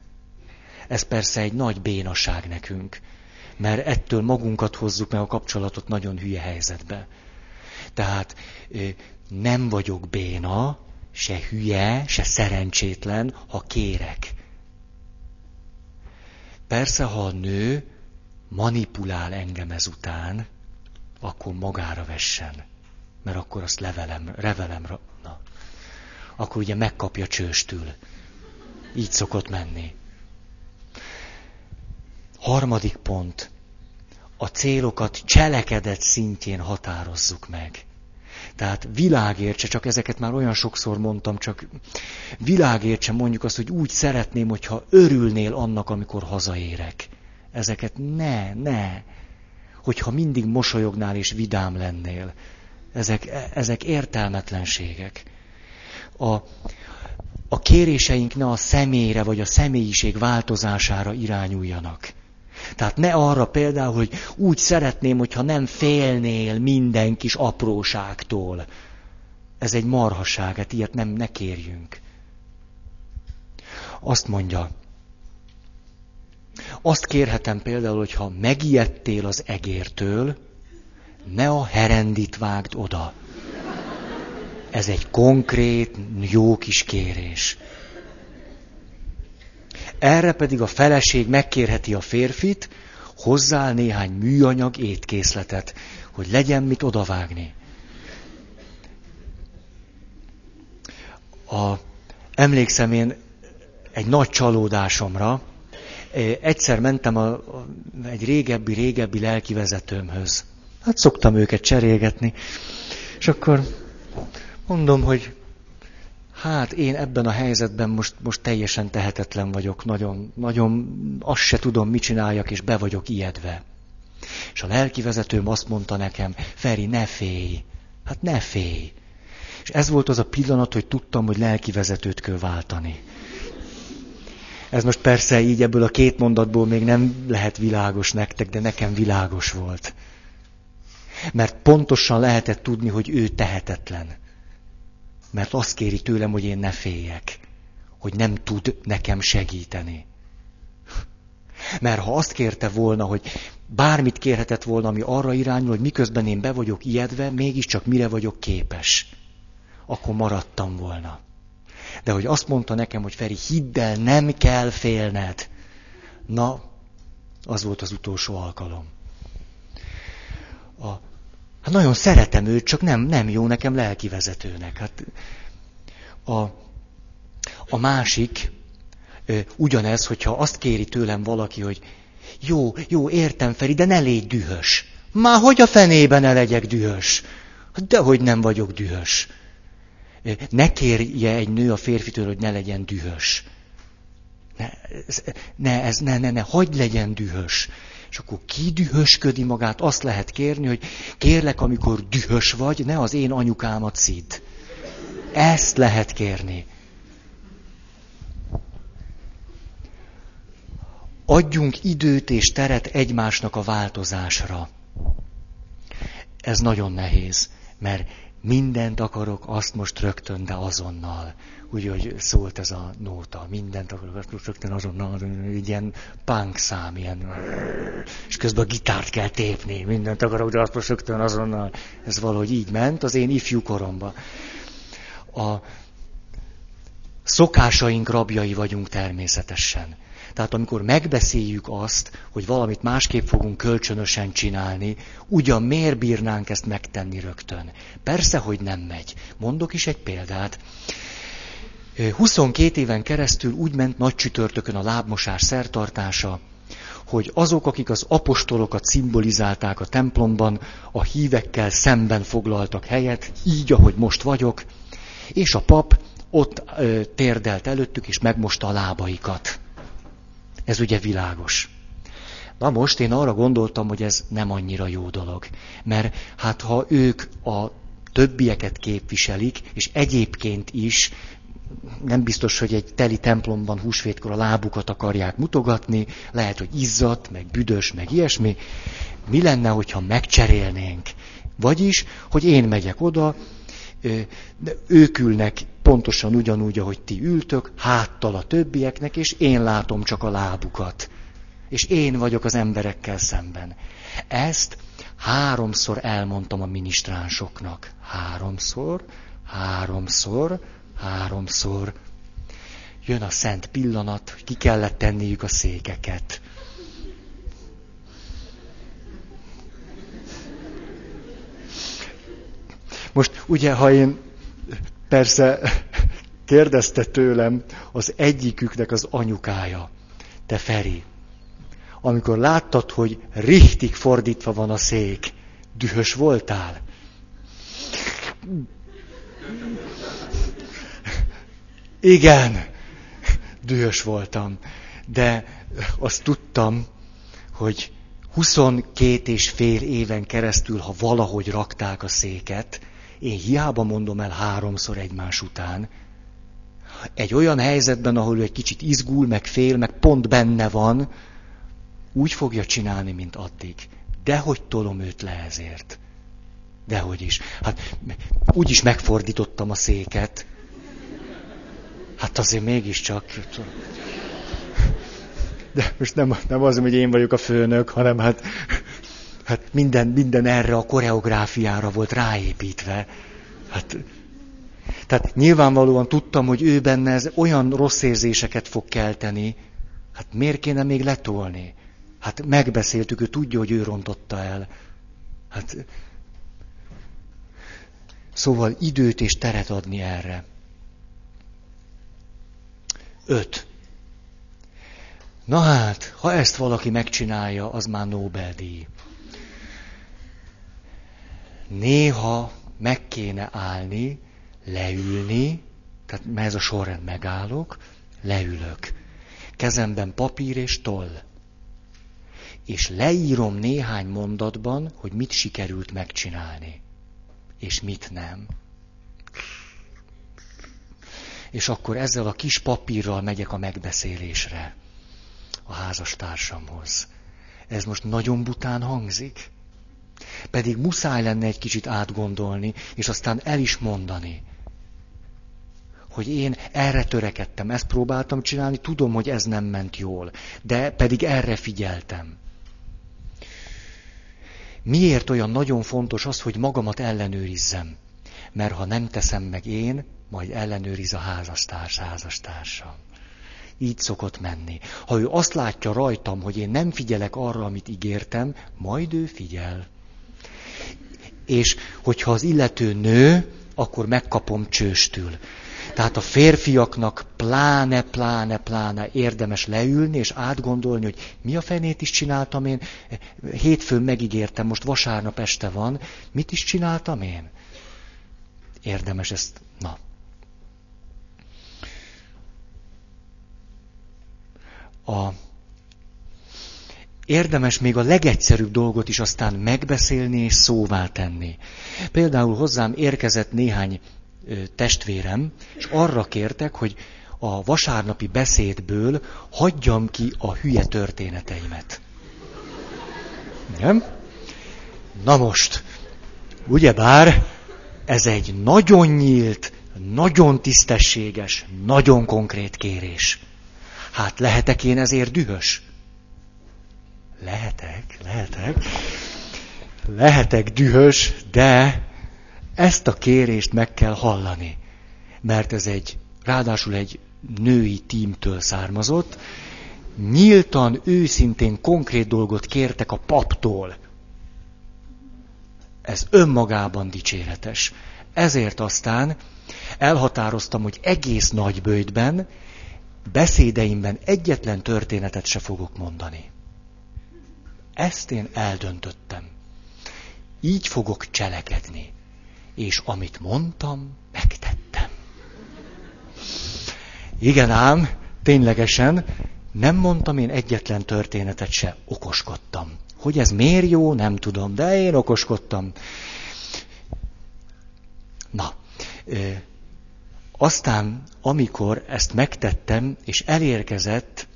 Ez persze egy nagy bénaság nekünk, mert ettől magunkat hozzuk meg a kapcsolatot nagyon hülye helyzetbe. Tehát nem vagyok béna, se hülye, se szerencsétlen, ha kérek Persze, ha a nő manipulál engem ezután, akkor magára vessen. Mert akkor azt levelem, revelem, na. Akkor ugye megkapja csőstül. Így szokott menni. Harmadik pont. A célokat cselekedet szintjén határozzuk meg. Tehát világértse, csak ezeket már olyan sokszor mondtam, csak világértse mondjuk azt, hogy úgy szeretném, hogyha örülnél annak, amikor hazaérek. Ezeket ne, ne. Hogyha mindig mosolyognál és vidám lennél. Ezek, ezek értelmetlenségek. A, a kéréseink ne a személyre vagy a személyiség változására irányuljanak. Tehát ne arra például, hogy úgy szeretném, hogyha nem félnél minden kis apróságtól. Ez egy marhaság, hát ilyet nem, ne kérjünk. Azt mondja, azt kérhetem például, hogyha megijedtél az egértől, ne a herendit vágd oda. Ez egy konkrét, jó kis kérés. Erre pedig a feleség megkérheti a férfit, hozzá néhány műanyag étkészletet, hogy legyen mit odavágni. A, emlékszem én egy nagy csalódásomra, egyszer mentem a, a, egy régebbi, régebbi lelkivezetőmhöz. Hát szoktam őket cserélgetni. És akkor mondom, hogy hát én ebben a helyzetben most, most teljesen tehetetlen vagyok, nagyon, nagyon azt se tudom, mit csináljak, és be vagyok ijedve. És a lelkivezetőm azt mondta nekem, Feri, ne félj, hát ne félj. És ez volt az a pillanat, hogy tudtam, hogy lelkivezetőt kell váltani. Ez most persze így ebből a két mondatból még nem lehet világos nektek, de nekem világos volt. Mert pontosan lehetett tudni, hogy ő tehetetlen mert azt kéri tőlem, hogy én ne féljek, hogy nem tud nekem segíteni. Mert ha azt kérte volna, hogy bármit kérhetett volna, ami arra irányul, hogy miközben én be vagyok ijedve, mégiscsak mire vagyok képes, akkor maradtam volna. De hogy azt mondta nekem, hogy Feri, hidd el, nem kell félned. Na, az volt az utolsó alkalom. A Hát nagyon szeretem őt, csak nem, nem jó nekem lelkivezetőnek. Hát a, a másik, ugyanez, hogyha azt kéri tőlem valaki, hogy jó, jó, értem Feri, de ne légy dühös. Már hogy a fenében ne legyek dühös? Dehogy nem vagyok dühös. Ne kérje egy nő a férfitől, hogy ne legyen dühös. Ne, ez, ne, ez, ne, ne, ne, hagyd legyen dühös. És akkor kidühösködi magát, azt lehet kérni, hogy kérlek, amikor dühös vagy, ne az én anyukámat szid. Ezt lehet kérni. Adjunk időt és teret egymásnak a változásra. Ez nagyon nehéz, mert mindent akarok, azt most rögtön, de azonnal. Úgy, hogy szólt ez a nóta, mindent akarok, rögtön azonnal, egy ilyen punk szám, ilyen, és közben a gitárt kell tépni, mindent akarok, de azt most rögtön azonnal, ez valahogy így ment az én ifjú koromban. A szokásaink rabjai vagyunk természetesen. Tehát amikor megbeszéljük azt, hogy valamit másképp fogunk kölcsönösen csinálni, ugyan miért bírnánk ezt megtenni rögtön? Persze, hogy nem megy. Mondok is egy példát. 22 éven keresztül úgy ment nagy csütörtökön a lábmosás szertartása, hogy azok, akik az apostolokat szimbolizálták a templomban, a hívekkel szemben foglaltak helyet, így, ahogy most vagyok, és a pap ott ö, térdelt előttük, és megmosta a lábaikat. Ez ugye világos. Na most én arra gondoltam, hogy ez nem annyira jó dolog. Mert hát ha ők a többieket képviselik, és egyébként is nem biztos, hogy egy teli templomban húsvétkor a lábukat akarják mutogatni, lehet, hogy izzadt, meg büdös, meg ilyesmi. Mi lenne, hogyha megcserélnénk? Vagyis, hogy én megyek oda, ők ülnek pontosan ugyanúgy, ahogy ti ültök, háttal a többieknek, és én látom csak a lábukat. És én vagyok az emberekkel szemben. Ezt háromszor elmondtam a minisztránsoknak. Háromszor, háromszor, háromszor. Jön a szent pillanat, hogy ki kellett tenniük a székeket. Most ugye, ha én persze kérdezte tőlem az egyiküknek az anyukája, te Feri, amikor láttad, hogy richtig fordítva van a szék, dühös voltál? Igen, dühös voltam, de azt tudtam, hogy 22 és fél éven keresztül, ha valahogy rakták a széket, én hiába mondom el háromszor egymás után, egy olyan helyzetben, ahol ő egy kicsit izgul, meg fél, meg pont benne van, úgy fogja csinálni, mint addig. Dehogy tolom őt le ezért. Dehogy is. Hát úgy is megfordítottam a széket. Hát azért mégiscsak. De most nem, nem az, hogy én vagyok a főnök, hanem hát, hát minden, minden erre a koreográfiára volt ráépítve. Hát, tehát nyilvánvalóan tudtam, hogy ő benne ez olyan rossz érzéseket fog kelteni, hát miért kéne még letolni? Hát megbeszéltük, ő tudja, hogy ő rontotta el. Hát, szóval időt és teret adni erre. Öt. Na hát, ha ezt valaki megcsinálja, az már Nobel-díj. Néha meg kéne állni, leülni, tehát ez a sorrend megállok, leülök. Kezemben papír és toll. És leírom néhány mondatban, hogy mit sikerült megcsinálni, és mit nem. És akkor ezzel a kis papírral megyek a megbeszélésre a házastársamhoz. Ez most nagyon bután hangzik. Pedig muszáj lenne egy kicsit átgondolni, és aztán el is mondani hogy én erre törekedtem, ezt próbáltam csinálni, tudom, hogy ez nem ment jól, de pedig erre figyeltem. Miért olyan nagyon fontos az, hogy magamat ellenőrizzem? Mert ha nem teszem meg én, majd ellenőriz a házastárs, házastársam. Így szokott menni. Ha ő azt látja rajtam, hogy én nem figyelek arra, amit ígértem, majd ő figyel. És hogyha az illető nő, akkor megkapom csőstül. Tehát a férfiaknak pláne, pláne, pláne érdemes leülni és átgondolni, hogy mi a fenét is csináltam én. Hétfőn megígértem, most vasárnap este van. Mit is csináltam én? Érdemes ezt, na. A, érdemes még a legegyszerűbb dolgot is aztán megbeszélni és szóvá tenni. Például hozzám érkezett néhány testvérem, és arra kértek, hogy a vasárnapi beszédből hagyjam ki a hülye történeteimet. Nem? Na most, ugyebár ez egy nagyon nyílt, nagyon tisztességes, nagyon konkrét kérés. Hát lehetek én ezért dühös? Lehetek, lehetek. Lehetek dühös, de ezt a kérést meg kell hallani, mert ez egy, ráadásul egy női tímtől származott, nyíltan, őszintén konkrét dolgot kértek a paptól. Ez önmagában dicséretes. Ezért aztán elhatároztam, hogy egész nagy bőjtben, beszédeimben egyetlen történetet se fogok mondani. Ezt én eldöntöttem. Így fogok cselekedni és amit mondtam, megtettem. Igen ám, ténylegesen nem mondtam én egyetlen történetet se, okoskodtam. Hogy ez miért jó, nem tudom, de én okoskodtam. Na, ö, aztán, amikor ezt megtettem, és elérkezett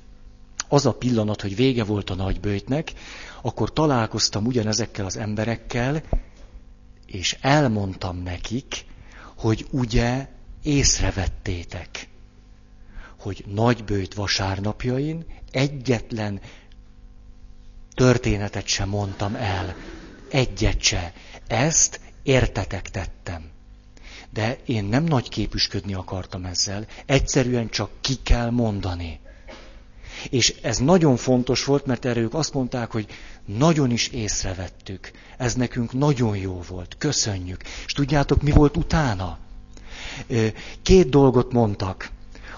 az a pillanat, hogy vége volt a nagybőjtnek, akkor találkoztam ugyanezekkel az emberekkel, és elmondtam nekik, hogy ugye észrevettétek, hogy nagybőjt vasárnapjain egyetlen történetet sem mondtam el. Egyet se. Ezt értetek tettem. De én nem nagy képüsködni akartam ezzel, egyszerűen csak ki kell mondani. És ez nagyon fontos volt, mert erre ők azt mondták, hogy nagyon is észrevettük. Ez nekünk nagyon jó volt. Köszönjük. És tudjátok, mi volt utána? Két dolgot mondtak.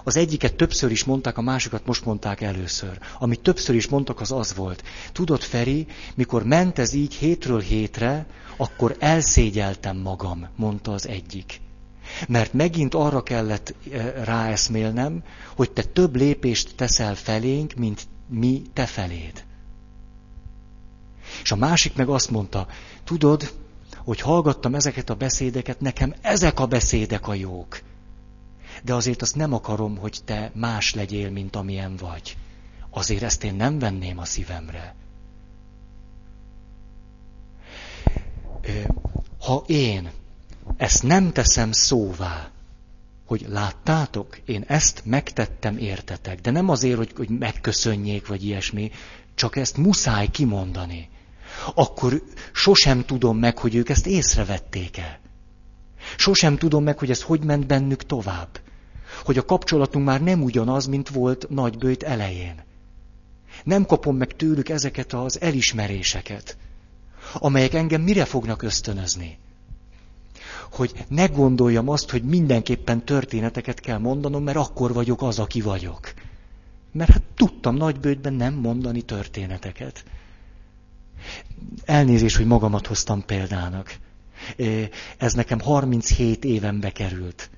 Az egyiket többször is mondták, a másikat most mondták először. Amit többször is mondtak, az az volt. Tudod, Feri, mikor ment ez így hétről hétre, akkor elszégyeltem magam, mondta az egyik. Mert megint arra kellett eh, ráeszmélnem, hogy te több lépést teszel felénk, mint mi te feléd. És a másik meg azt mondta, tudod, hogy hallgattam ezeket a beszédeket, nekem ezek a beszédek a jók. De azért azt nem akarom, hogy te más legyél, mint amilyen vagy. Azért ezt én nem venném a szívemre. Ha én ezt nem teszem szóvá, hogy láttátok, én ezt megtettem értetek, de nem azért, hogy, hogy megköszönjék, vagy ilyesmi, csak ezt muszáj kimondani. Akkor sosem tudom meg, hogy ők ezt észrevették-e. Sosem tudom meg, hogy ez hogy ment bennük tovább. Hogy a kapcsolatunk már nem ugyanaz, mint volt nagybőjt elején. Nem kapom meg tőlük ezeket az elismeréseket, amelyek engem mire fognak ösztönözni hogy ne gondoljam azt, hogy mindenképpen történeteket kell mondanom, mert akkor vagyok az, aki vagyok. Mert hát tudtam nagybőtben nem mondani történeteket. Elnézést, hogy magamat hoztam példának. Ez nekem 37 évenbe került.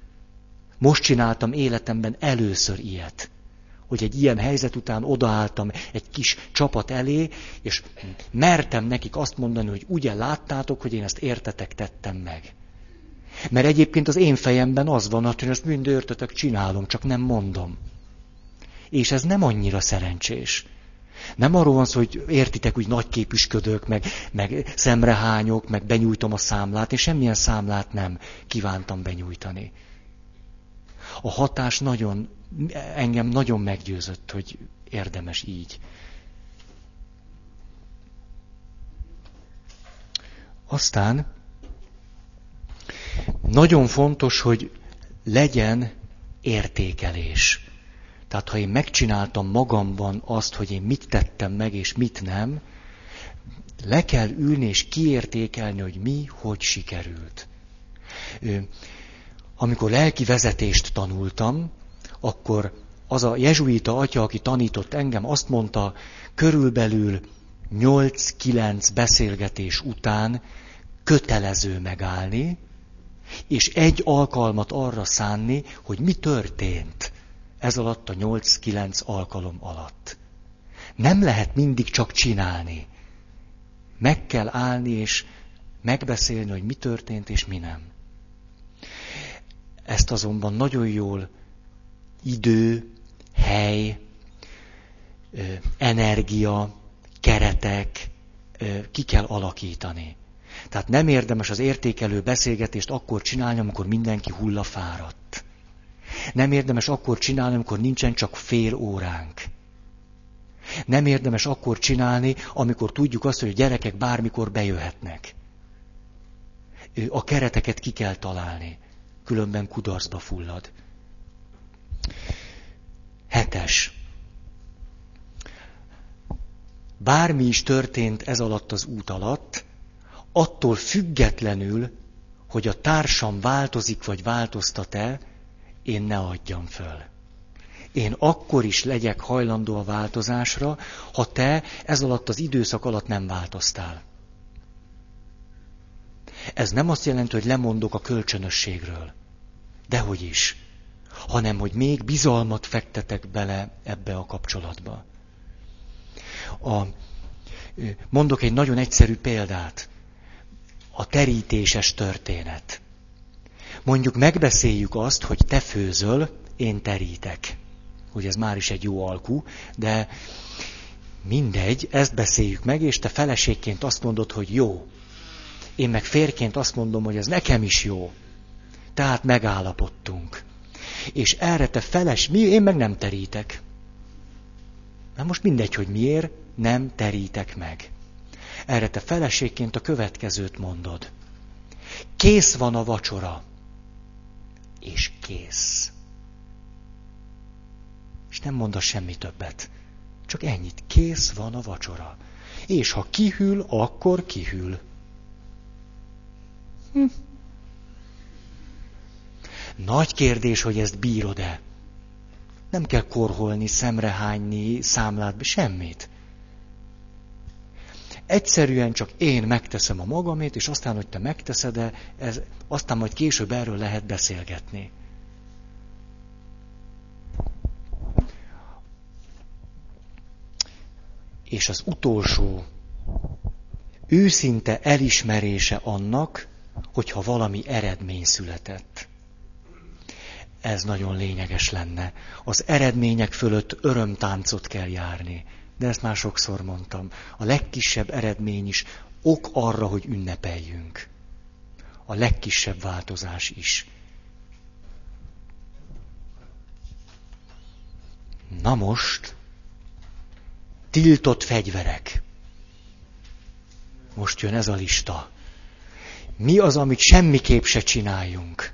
Most csináltam életemben először ilyet. Hogy egy ilyen helyzet után odaálltam egy kis csapat elé, és mertem nekik azt mondani, hogy ugye láttátok, hogy én ezt értetek tettem meg. Mert egyébként az én fejemben az van, hogy ezt mind értetek, csinálom, csak nem mondom. És ez nem annyira szerencsés. Nem arról van szó, hogy értitek, hogy nagy képüsködök, meg, meg szemrehányok, meg benyújtom a számlát, és semmilyen számlát nem kívántam benyújtani. A hatás nagyon, engem nagyon meggyőzött, hogy érdemes így. Aztán nagyon fontos, hogy legyen értékelés. Tehát ha én megcsináltam magamban azt, hogy én mit tettem meg és mit nem, le kell ülni és kiértékelni, hogy mi, hogy sikerült. Amikor lelki vezetést tanultam, akkor az a jezsuita atya, aki tanított engem, azt mondta, körülbelül 8-9 beszélgetés után kötelező megállni, és egy alkalmat arra szánni, hogy mi történt ez alatt a 8-9 alkalom alatt. Nem lehet mindig csak csinálni. Meg kell állni és megbeszélni, hogy mi történt és mi nem. Ezt azonban nagyon jól idő, hely, energia, keretek ki kell alakítani. Tehát nem érdemes az értékelő beszélgetést akkor csinálni, amikor mindenki hullafáradt. Nem érdemes akkor csinálni, amikor nincsen csak fél óránk. Nem érdemes akkor csinálni, amikor tudjuk azt, hogy a gyerekek bármikor bejöhetnek. A kereteket ki kell találni, különben kudarcba fullad. Hetes. Bármi is történt ez alatt az út alatt, attól függetlenül, hogy a társam változik vagy változtat-e, én ne adjam föl. Én akkor is legyek hajlandó a változásra, ha te ez alatt az időszak alatt nem változtál. Ez nem azt jelenti, hogy lemondok a kölcsönösségről. Dehogy is. Hanem, hogy még bizalmat fektetek bele ebbe a kapcsolatba. A, mondok egy nagyon egyszerű példát a terítéses történet. Mondjuk megbeszéljük azt, hogy te főzöl, én terítek. Ugye ez már is egy jó alkú, de mindegy, ezt beszéljük meg, és te feleségként azt mondod, hogy jó. Én meg férként azt mondom, hogy ez nekem is jó. Tehát megállapodtunk. És erre te feles, mi, én meg nem terítek. Na most mindegy, hogy miért, nem terítek meg. Erre te feleségként a következőt mondod. Kész van a vacsora. És kész. És nem mondasz semmi többet. Csak ennyit. Kész van a vacsora. És ha kihűl, akkor kihűl. Hm. Nagy kérdés, hogy ezt bírod-e. Nem kell korholni, szemrehányni, számlát, semmit. Egyszerűen csak én megteszem a magamét, és aztán, hogy te megteszed de ez, aztán majd később erről lehet beszélgetni. És az utolsó őszinte elismerése annak, hogyha valami eredmény született. Ez nagyon lényeges lenne. Az eredmények fölött örömtáncot kell járni. De ezt már sokszor mondtam. A legkisebb eredmény is ok arra, hogy ünnepeljünk. A legkisebb változás is. Na most, tiltott fegyverek. Most jön ez a lista. Mi az, amit semmiképp se csináljunk?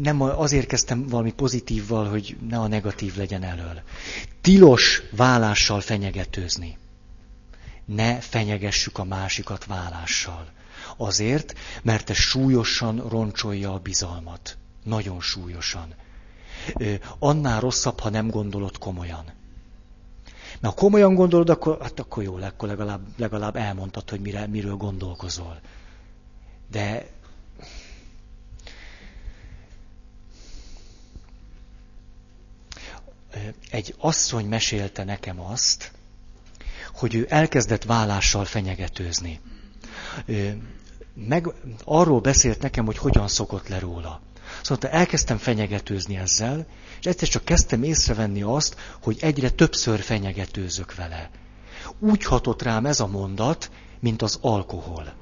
Nem azért kezdtem valami pozitívval, hogy ne a negatív legyen elől. Tilos vállással fenyegetőzni. Ne fenyegessük a másikat vállással. Azért, mert ez súlyosan roncsolja a bizalmat. Nagyon súlyosan. Annál rosszabb, ha nem gondolod komolyan. Mert ha komolyan gondolod, akkor, hát akkor jó, akkor legalább, legalább elmondtad, hogy mire, miről gondolkozol. De egy asszony mesélte nekem azt, hogy ő elkezdett vállással fenyegetőzni. Meg arról beszélt nekem, hogy hogyan szokott le róla. Szóval elkezdtem fenyegetőzni ezzel, és egyszer csak kezdtem észrevenni azt, hogy egyre többször fenyegetőzök vele. Úgy hatott rám ez a mondat, mint az alkohol.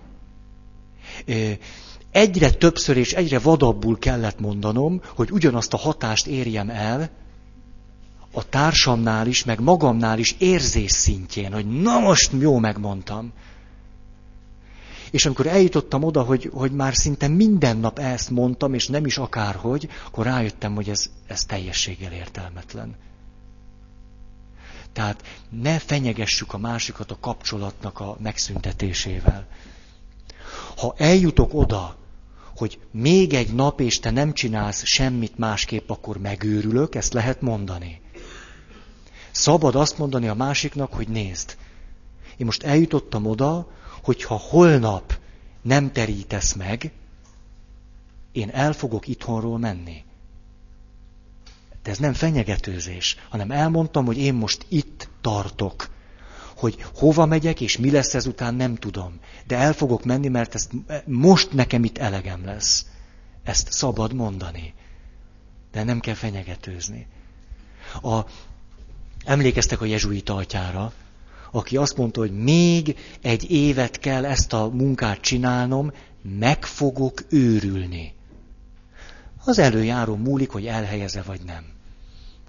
Egyre többször és egyre vadabbul kellett mondanom, hogy ugyanazt a hatást érjem el, a társamnál is, meg magamnál is érzés szintjén, hogy na most jó megmondtam. És amikor eljutottam oda, hogy, hogy már szinte minden nap ezt mondtam, és nem is akárhogy, akkor rájöttem, hogy ez, ez teljességgel értelmetlen. Tehát ne fenyegessük a másikat a kapcsolatnak a megszüntetésével. Ha eljutok oda, hogy még egy nap, és te nem csinálsz semmit másképp, akkor megőrülök, ezt lehet mondani. Szabad azt mondani a másiknak, hogy nézd, én most eljutottam oda, hogyha holnap nem terítesz meg, én el fogok itthonról menni. De ez nem fenyegetőzés, hanem elmondtam, hogy én most itt tartok. Hogy hova megyek, és mi lesz ezután, nem tudom. De el fogok menni, mert ezt most nekem itt elegem lesz. Ezt szabad mondani. De nem kell fenyegetőzni. A, emlékeztek a jezsuita atyára, aki azt mondta, hogy még egy évet kell ezt a munkát csinálnom, meg fogok őrülni. Az előjáró múlik, hogy elhelyeze vagy nem.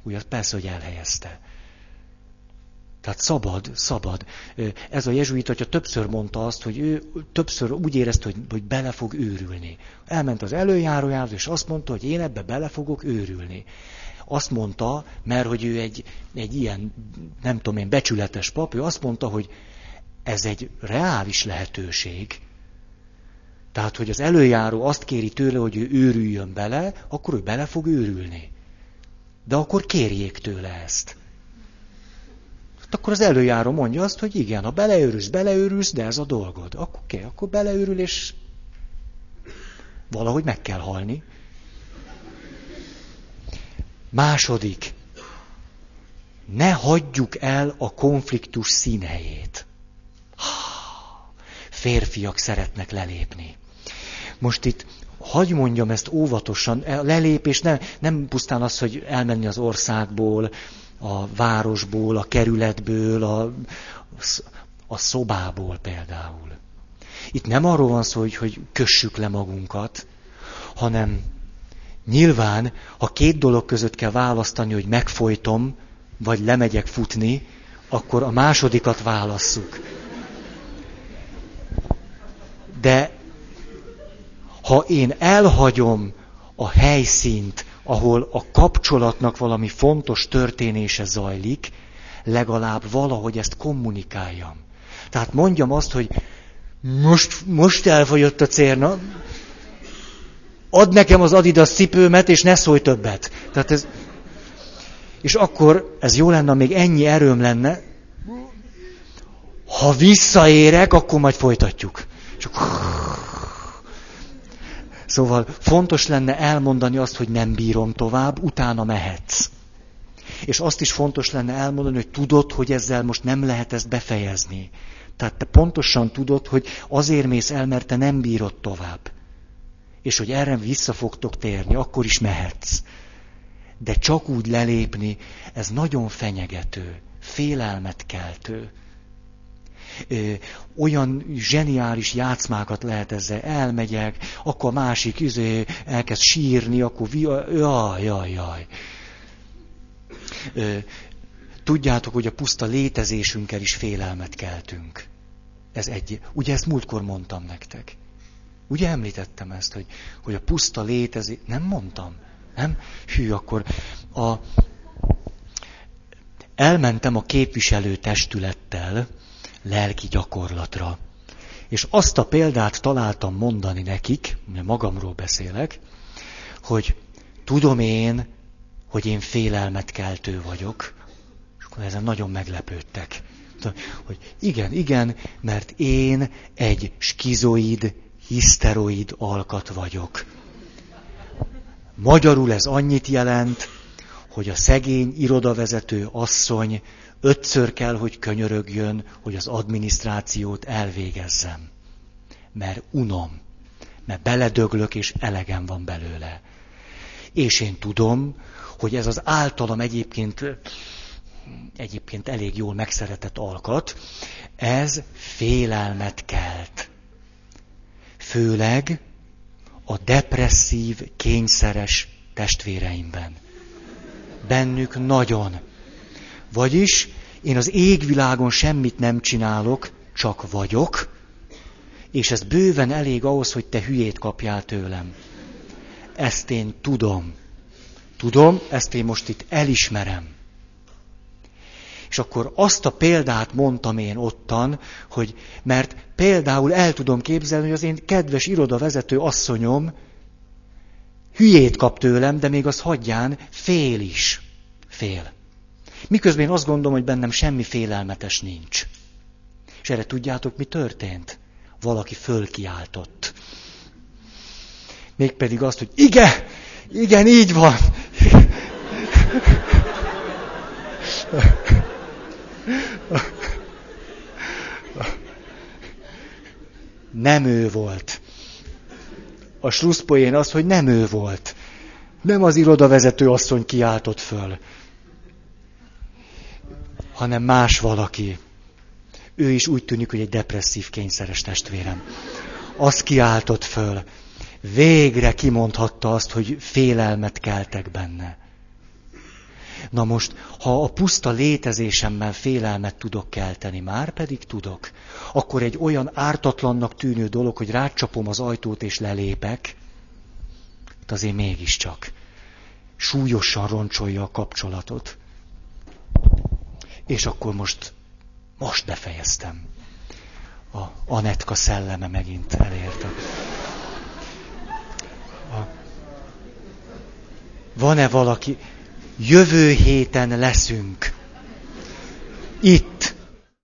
Úgy persze, hogy elhelyezte. Tehát szabad, szabad. Ez a jezsuit, hogyha többször mondta azt, hogy ő többször úgy érezte, hogy, hogy bele fog őrülni. Elment az előjárójához, és azt mondta, hogy én ebbe bele fogok őrülni azt mondta, mert hogy ő egy, egy ilyen, nem tudom én, becsületes pap, ő azt mondta, hogy ez egy reális lehetőség. Tehát, hogy az előjáró azt kéri tőle, hogy ő őrüljön bele, akkor ő bele fog őrülni. De akkor kérjék tőle ezt. Hát akkor az előjáró mondja azt, hogy igen, ha beleőrülsz, beleőrülsz, de ez a dolgod. Akkor oké, okay, akkor beleőrül, és valahogy meg kell halni. Második, ne hagyjuk el a konfliktus színhelyét. Férfiak szeretnek lelépni. Most itt, hagy mondjam ezt óvatosan, a lelépés nem, nem pusztán az, hogy elmenni az országból, a városból, a kerületből, a, a szobából például. Itt nem arról van szó, hogy, hogy kössük le magunkat, hanem Nyilván, ha két dolog között kell választani, hogy megfojtom, vagy lemegyek futni, akkor a másodikat válasszuk. De ha én elhagyom a helyszínt, ahol a kapcsolatnak valami fontos történése zajlik, legalább valahogy ezt kommunikáljam. Tehát mondjam azt, hogy most, most elfogyott a cérna, add nekem az Adidas cipőmet, és ne szólj többet. Tehát ez, és akkor ez jó lenne, még ennyi erőm lenne, ha visszaérek, akkor majd folytatjuk. Csak... Szóval fontos lenne elmondani azt, hogy nem bírom tovább, utána mehetsz. És azt is fontos lenne elmondani, hogy tudod, hogy ezzel most nem lehet ezt befejezni. Tehát te pontosan tudod, hogy azért mész el, mert te nem bírod tovább. És hogy erre vissza fogtok térni, akkor is mehetsz. De csak úgy lelépni, ez nagyon fenyegető, félelmet keltő olyan zseniális játszmákat lehet ezzel, elmegyek, akkor a másik izé, elkezd sírni, akkor jaj, jaj, jaj. Tudjátok, hogy a puszta létezésünkkel is félelmet keltünk. Ez egy, ugye ezt múltkor mondtam nektek. Ugye említettem ezt, hogy, hogy a puszta létezés, nem mondtam, nem? Hű, akkor a, elmentem a képviselő testülettel, lelki gyakorlatra. És azt a példát találtam mondani nekik, mert magamról beszélek, hogy tudom én, hogy én félelmet keltő vagyok, és akkor ezen nagyon meglepődtek. Hogy igen, igen, mert én egy skizoid, hiszteroid alkat vagyok. Magyarul ez annyit jelent, hogy a szegény irodavezető asszony ötször kell, hogy könyörögjön, hogy az adminisztrációt elvégezzem. Mert unom, mert beledöglök, és elegem van belőle. És én tudom, hogy ez az általam egyébként, egyébként elég jól megszeretett alkat, ez félelmet kelt. Főleg a depresszív, kényszeres testvéreimben. Bennük nagyon. Vagyis én az égvilágon semmit nem csinálok, csak vagyok, és ez bőven elég ahhoz, hogy te hülyét kapjál tőlem. Ezt én tudom. Tudom, ezt én most itt elismerem. És akkor azt a példát mondtam én ottan, hogy mert például el tudom képzelni, hogy az én kedves irodavezető asszonyom hülyét kap tőlem, de még az hagyján fél is. Fél. Miközben én azt gondolom, hogy bennem semmi félelmetes nincs. És erre tudjátok, mi történt? Valaki fölkiáltott. Mégpedig azt, hogy igen, igen, így van. Nem ő volt. A slusszpoén az, hogy nem ő volt. Nem az irodavezető asszony kiáltott föl hanem más valaki. Ő is úgy tűnik, hogy egy depresszív kényszeres testvérem. Az kiáltott föl. Végre kimondhatta azt, hogy félelmet keltek benne. Na most, ha a puszta létezésemmel félelmet tudok kelteni, már pedig tudok, akkor egy olyan ártatlannak tűnő dolog, hogy rácsapom az ajtót és lelépek, azért mégiscsak súlyosan roncsolja a kapcsolatot. És akkor most, most befejeztem. A Anetka szelleme megint elért. A... Van-e valaki? Jövő héten leszünk. Itt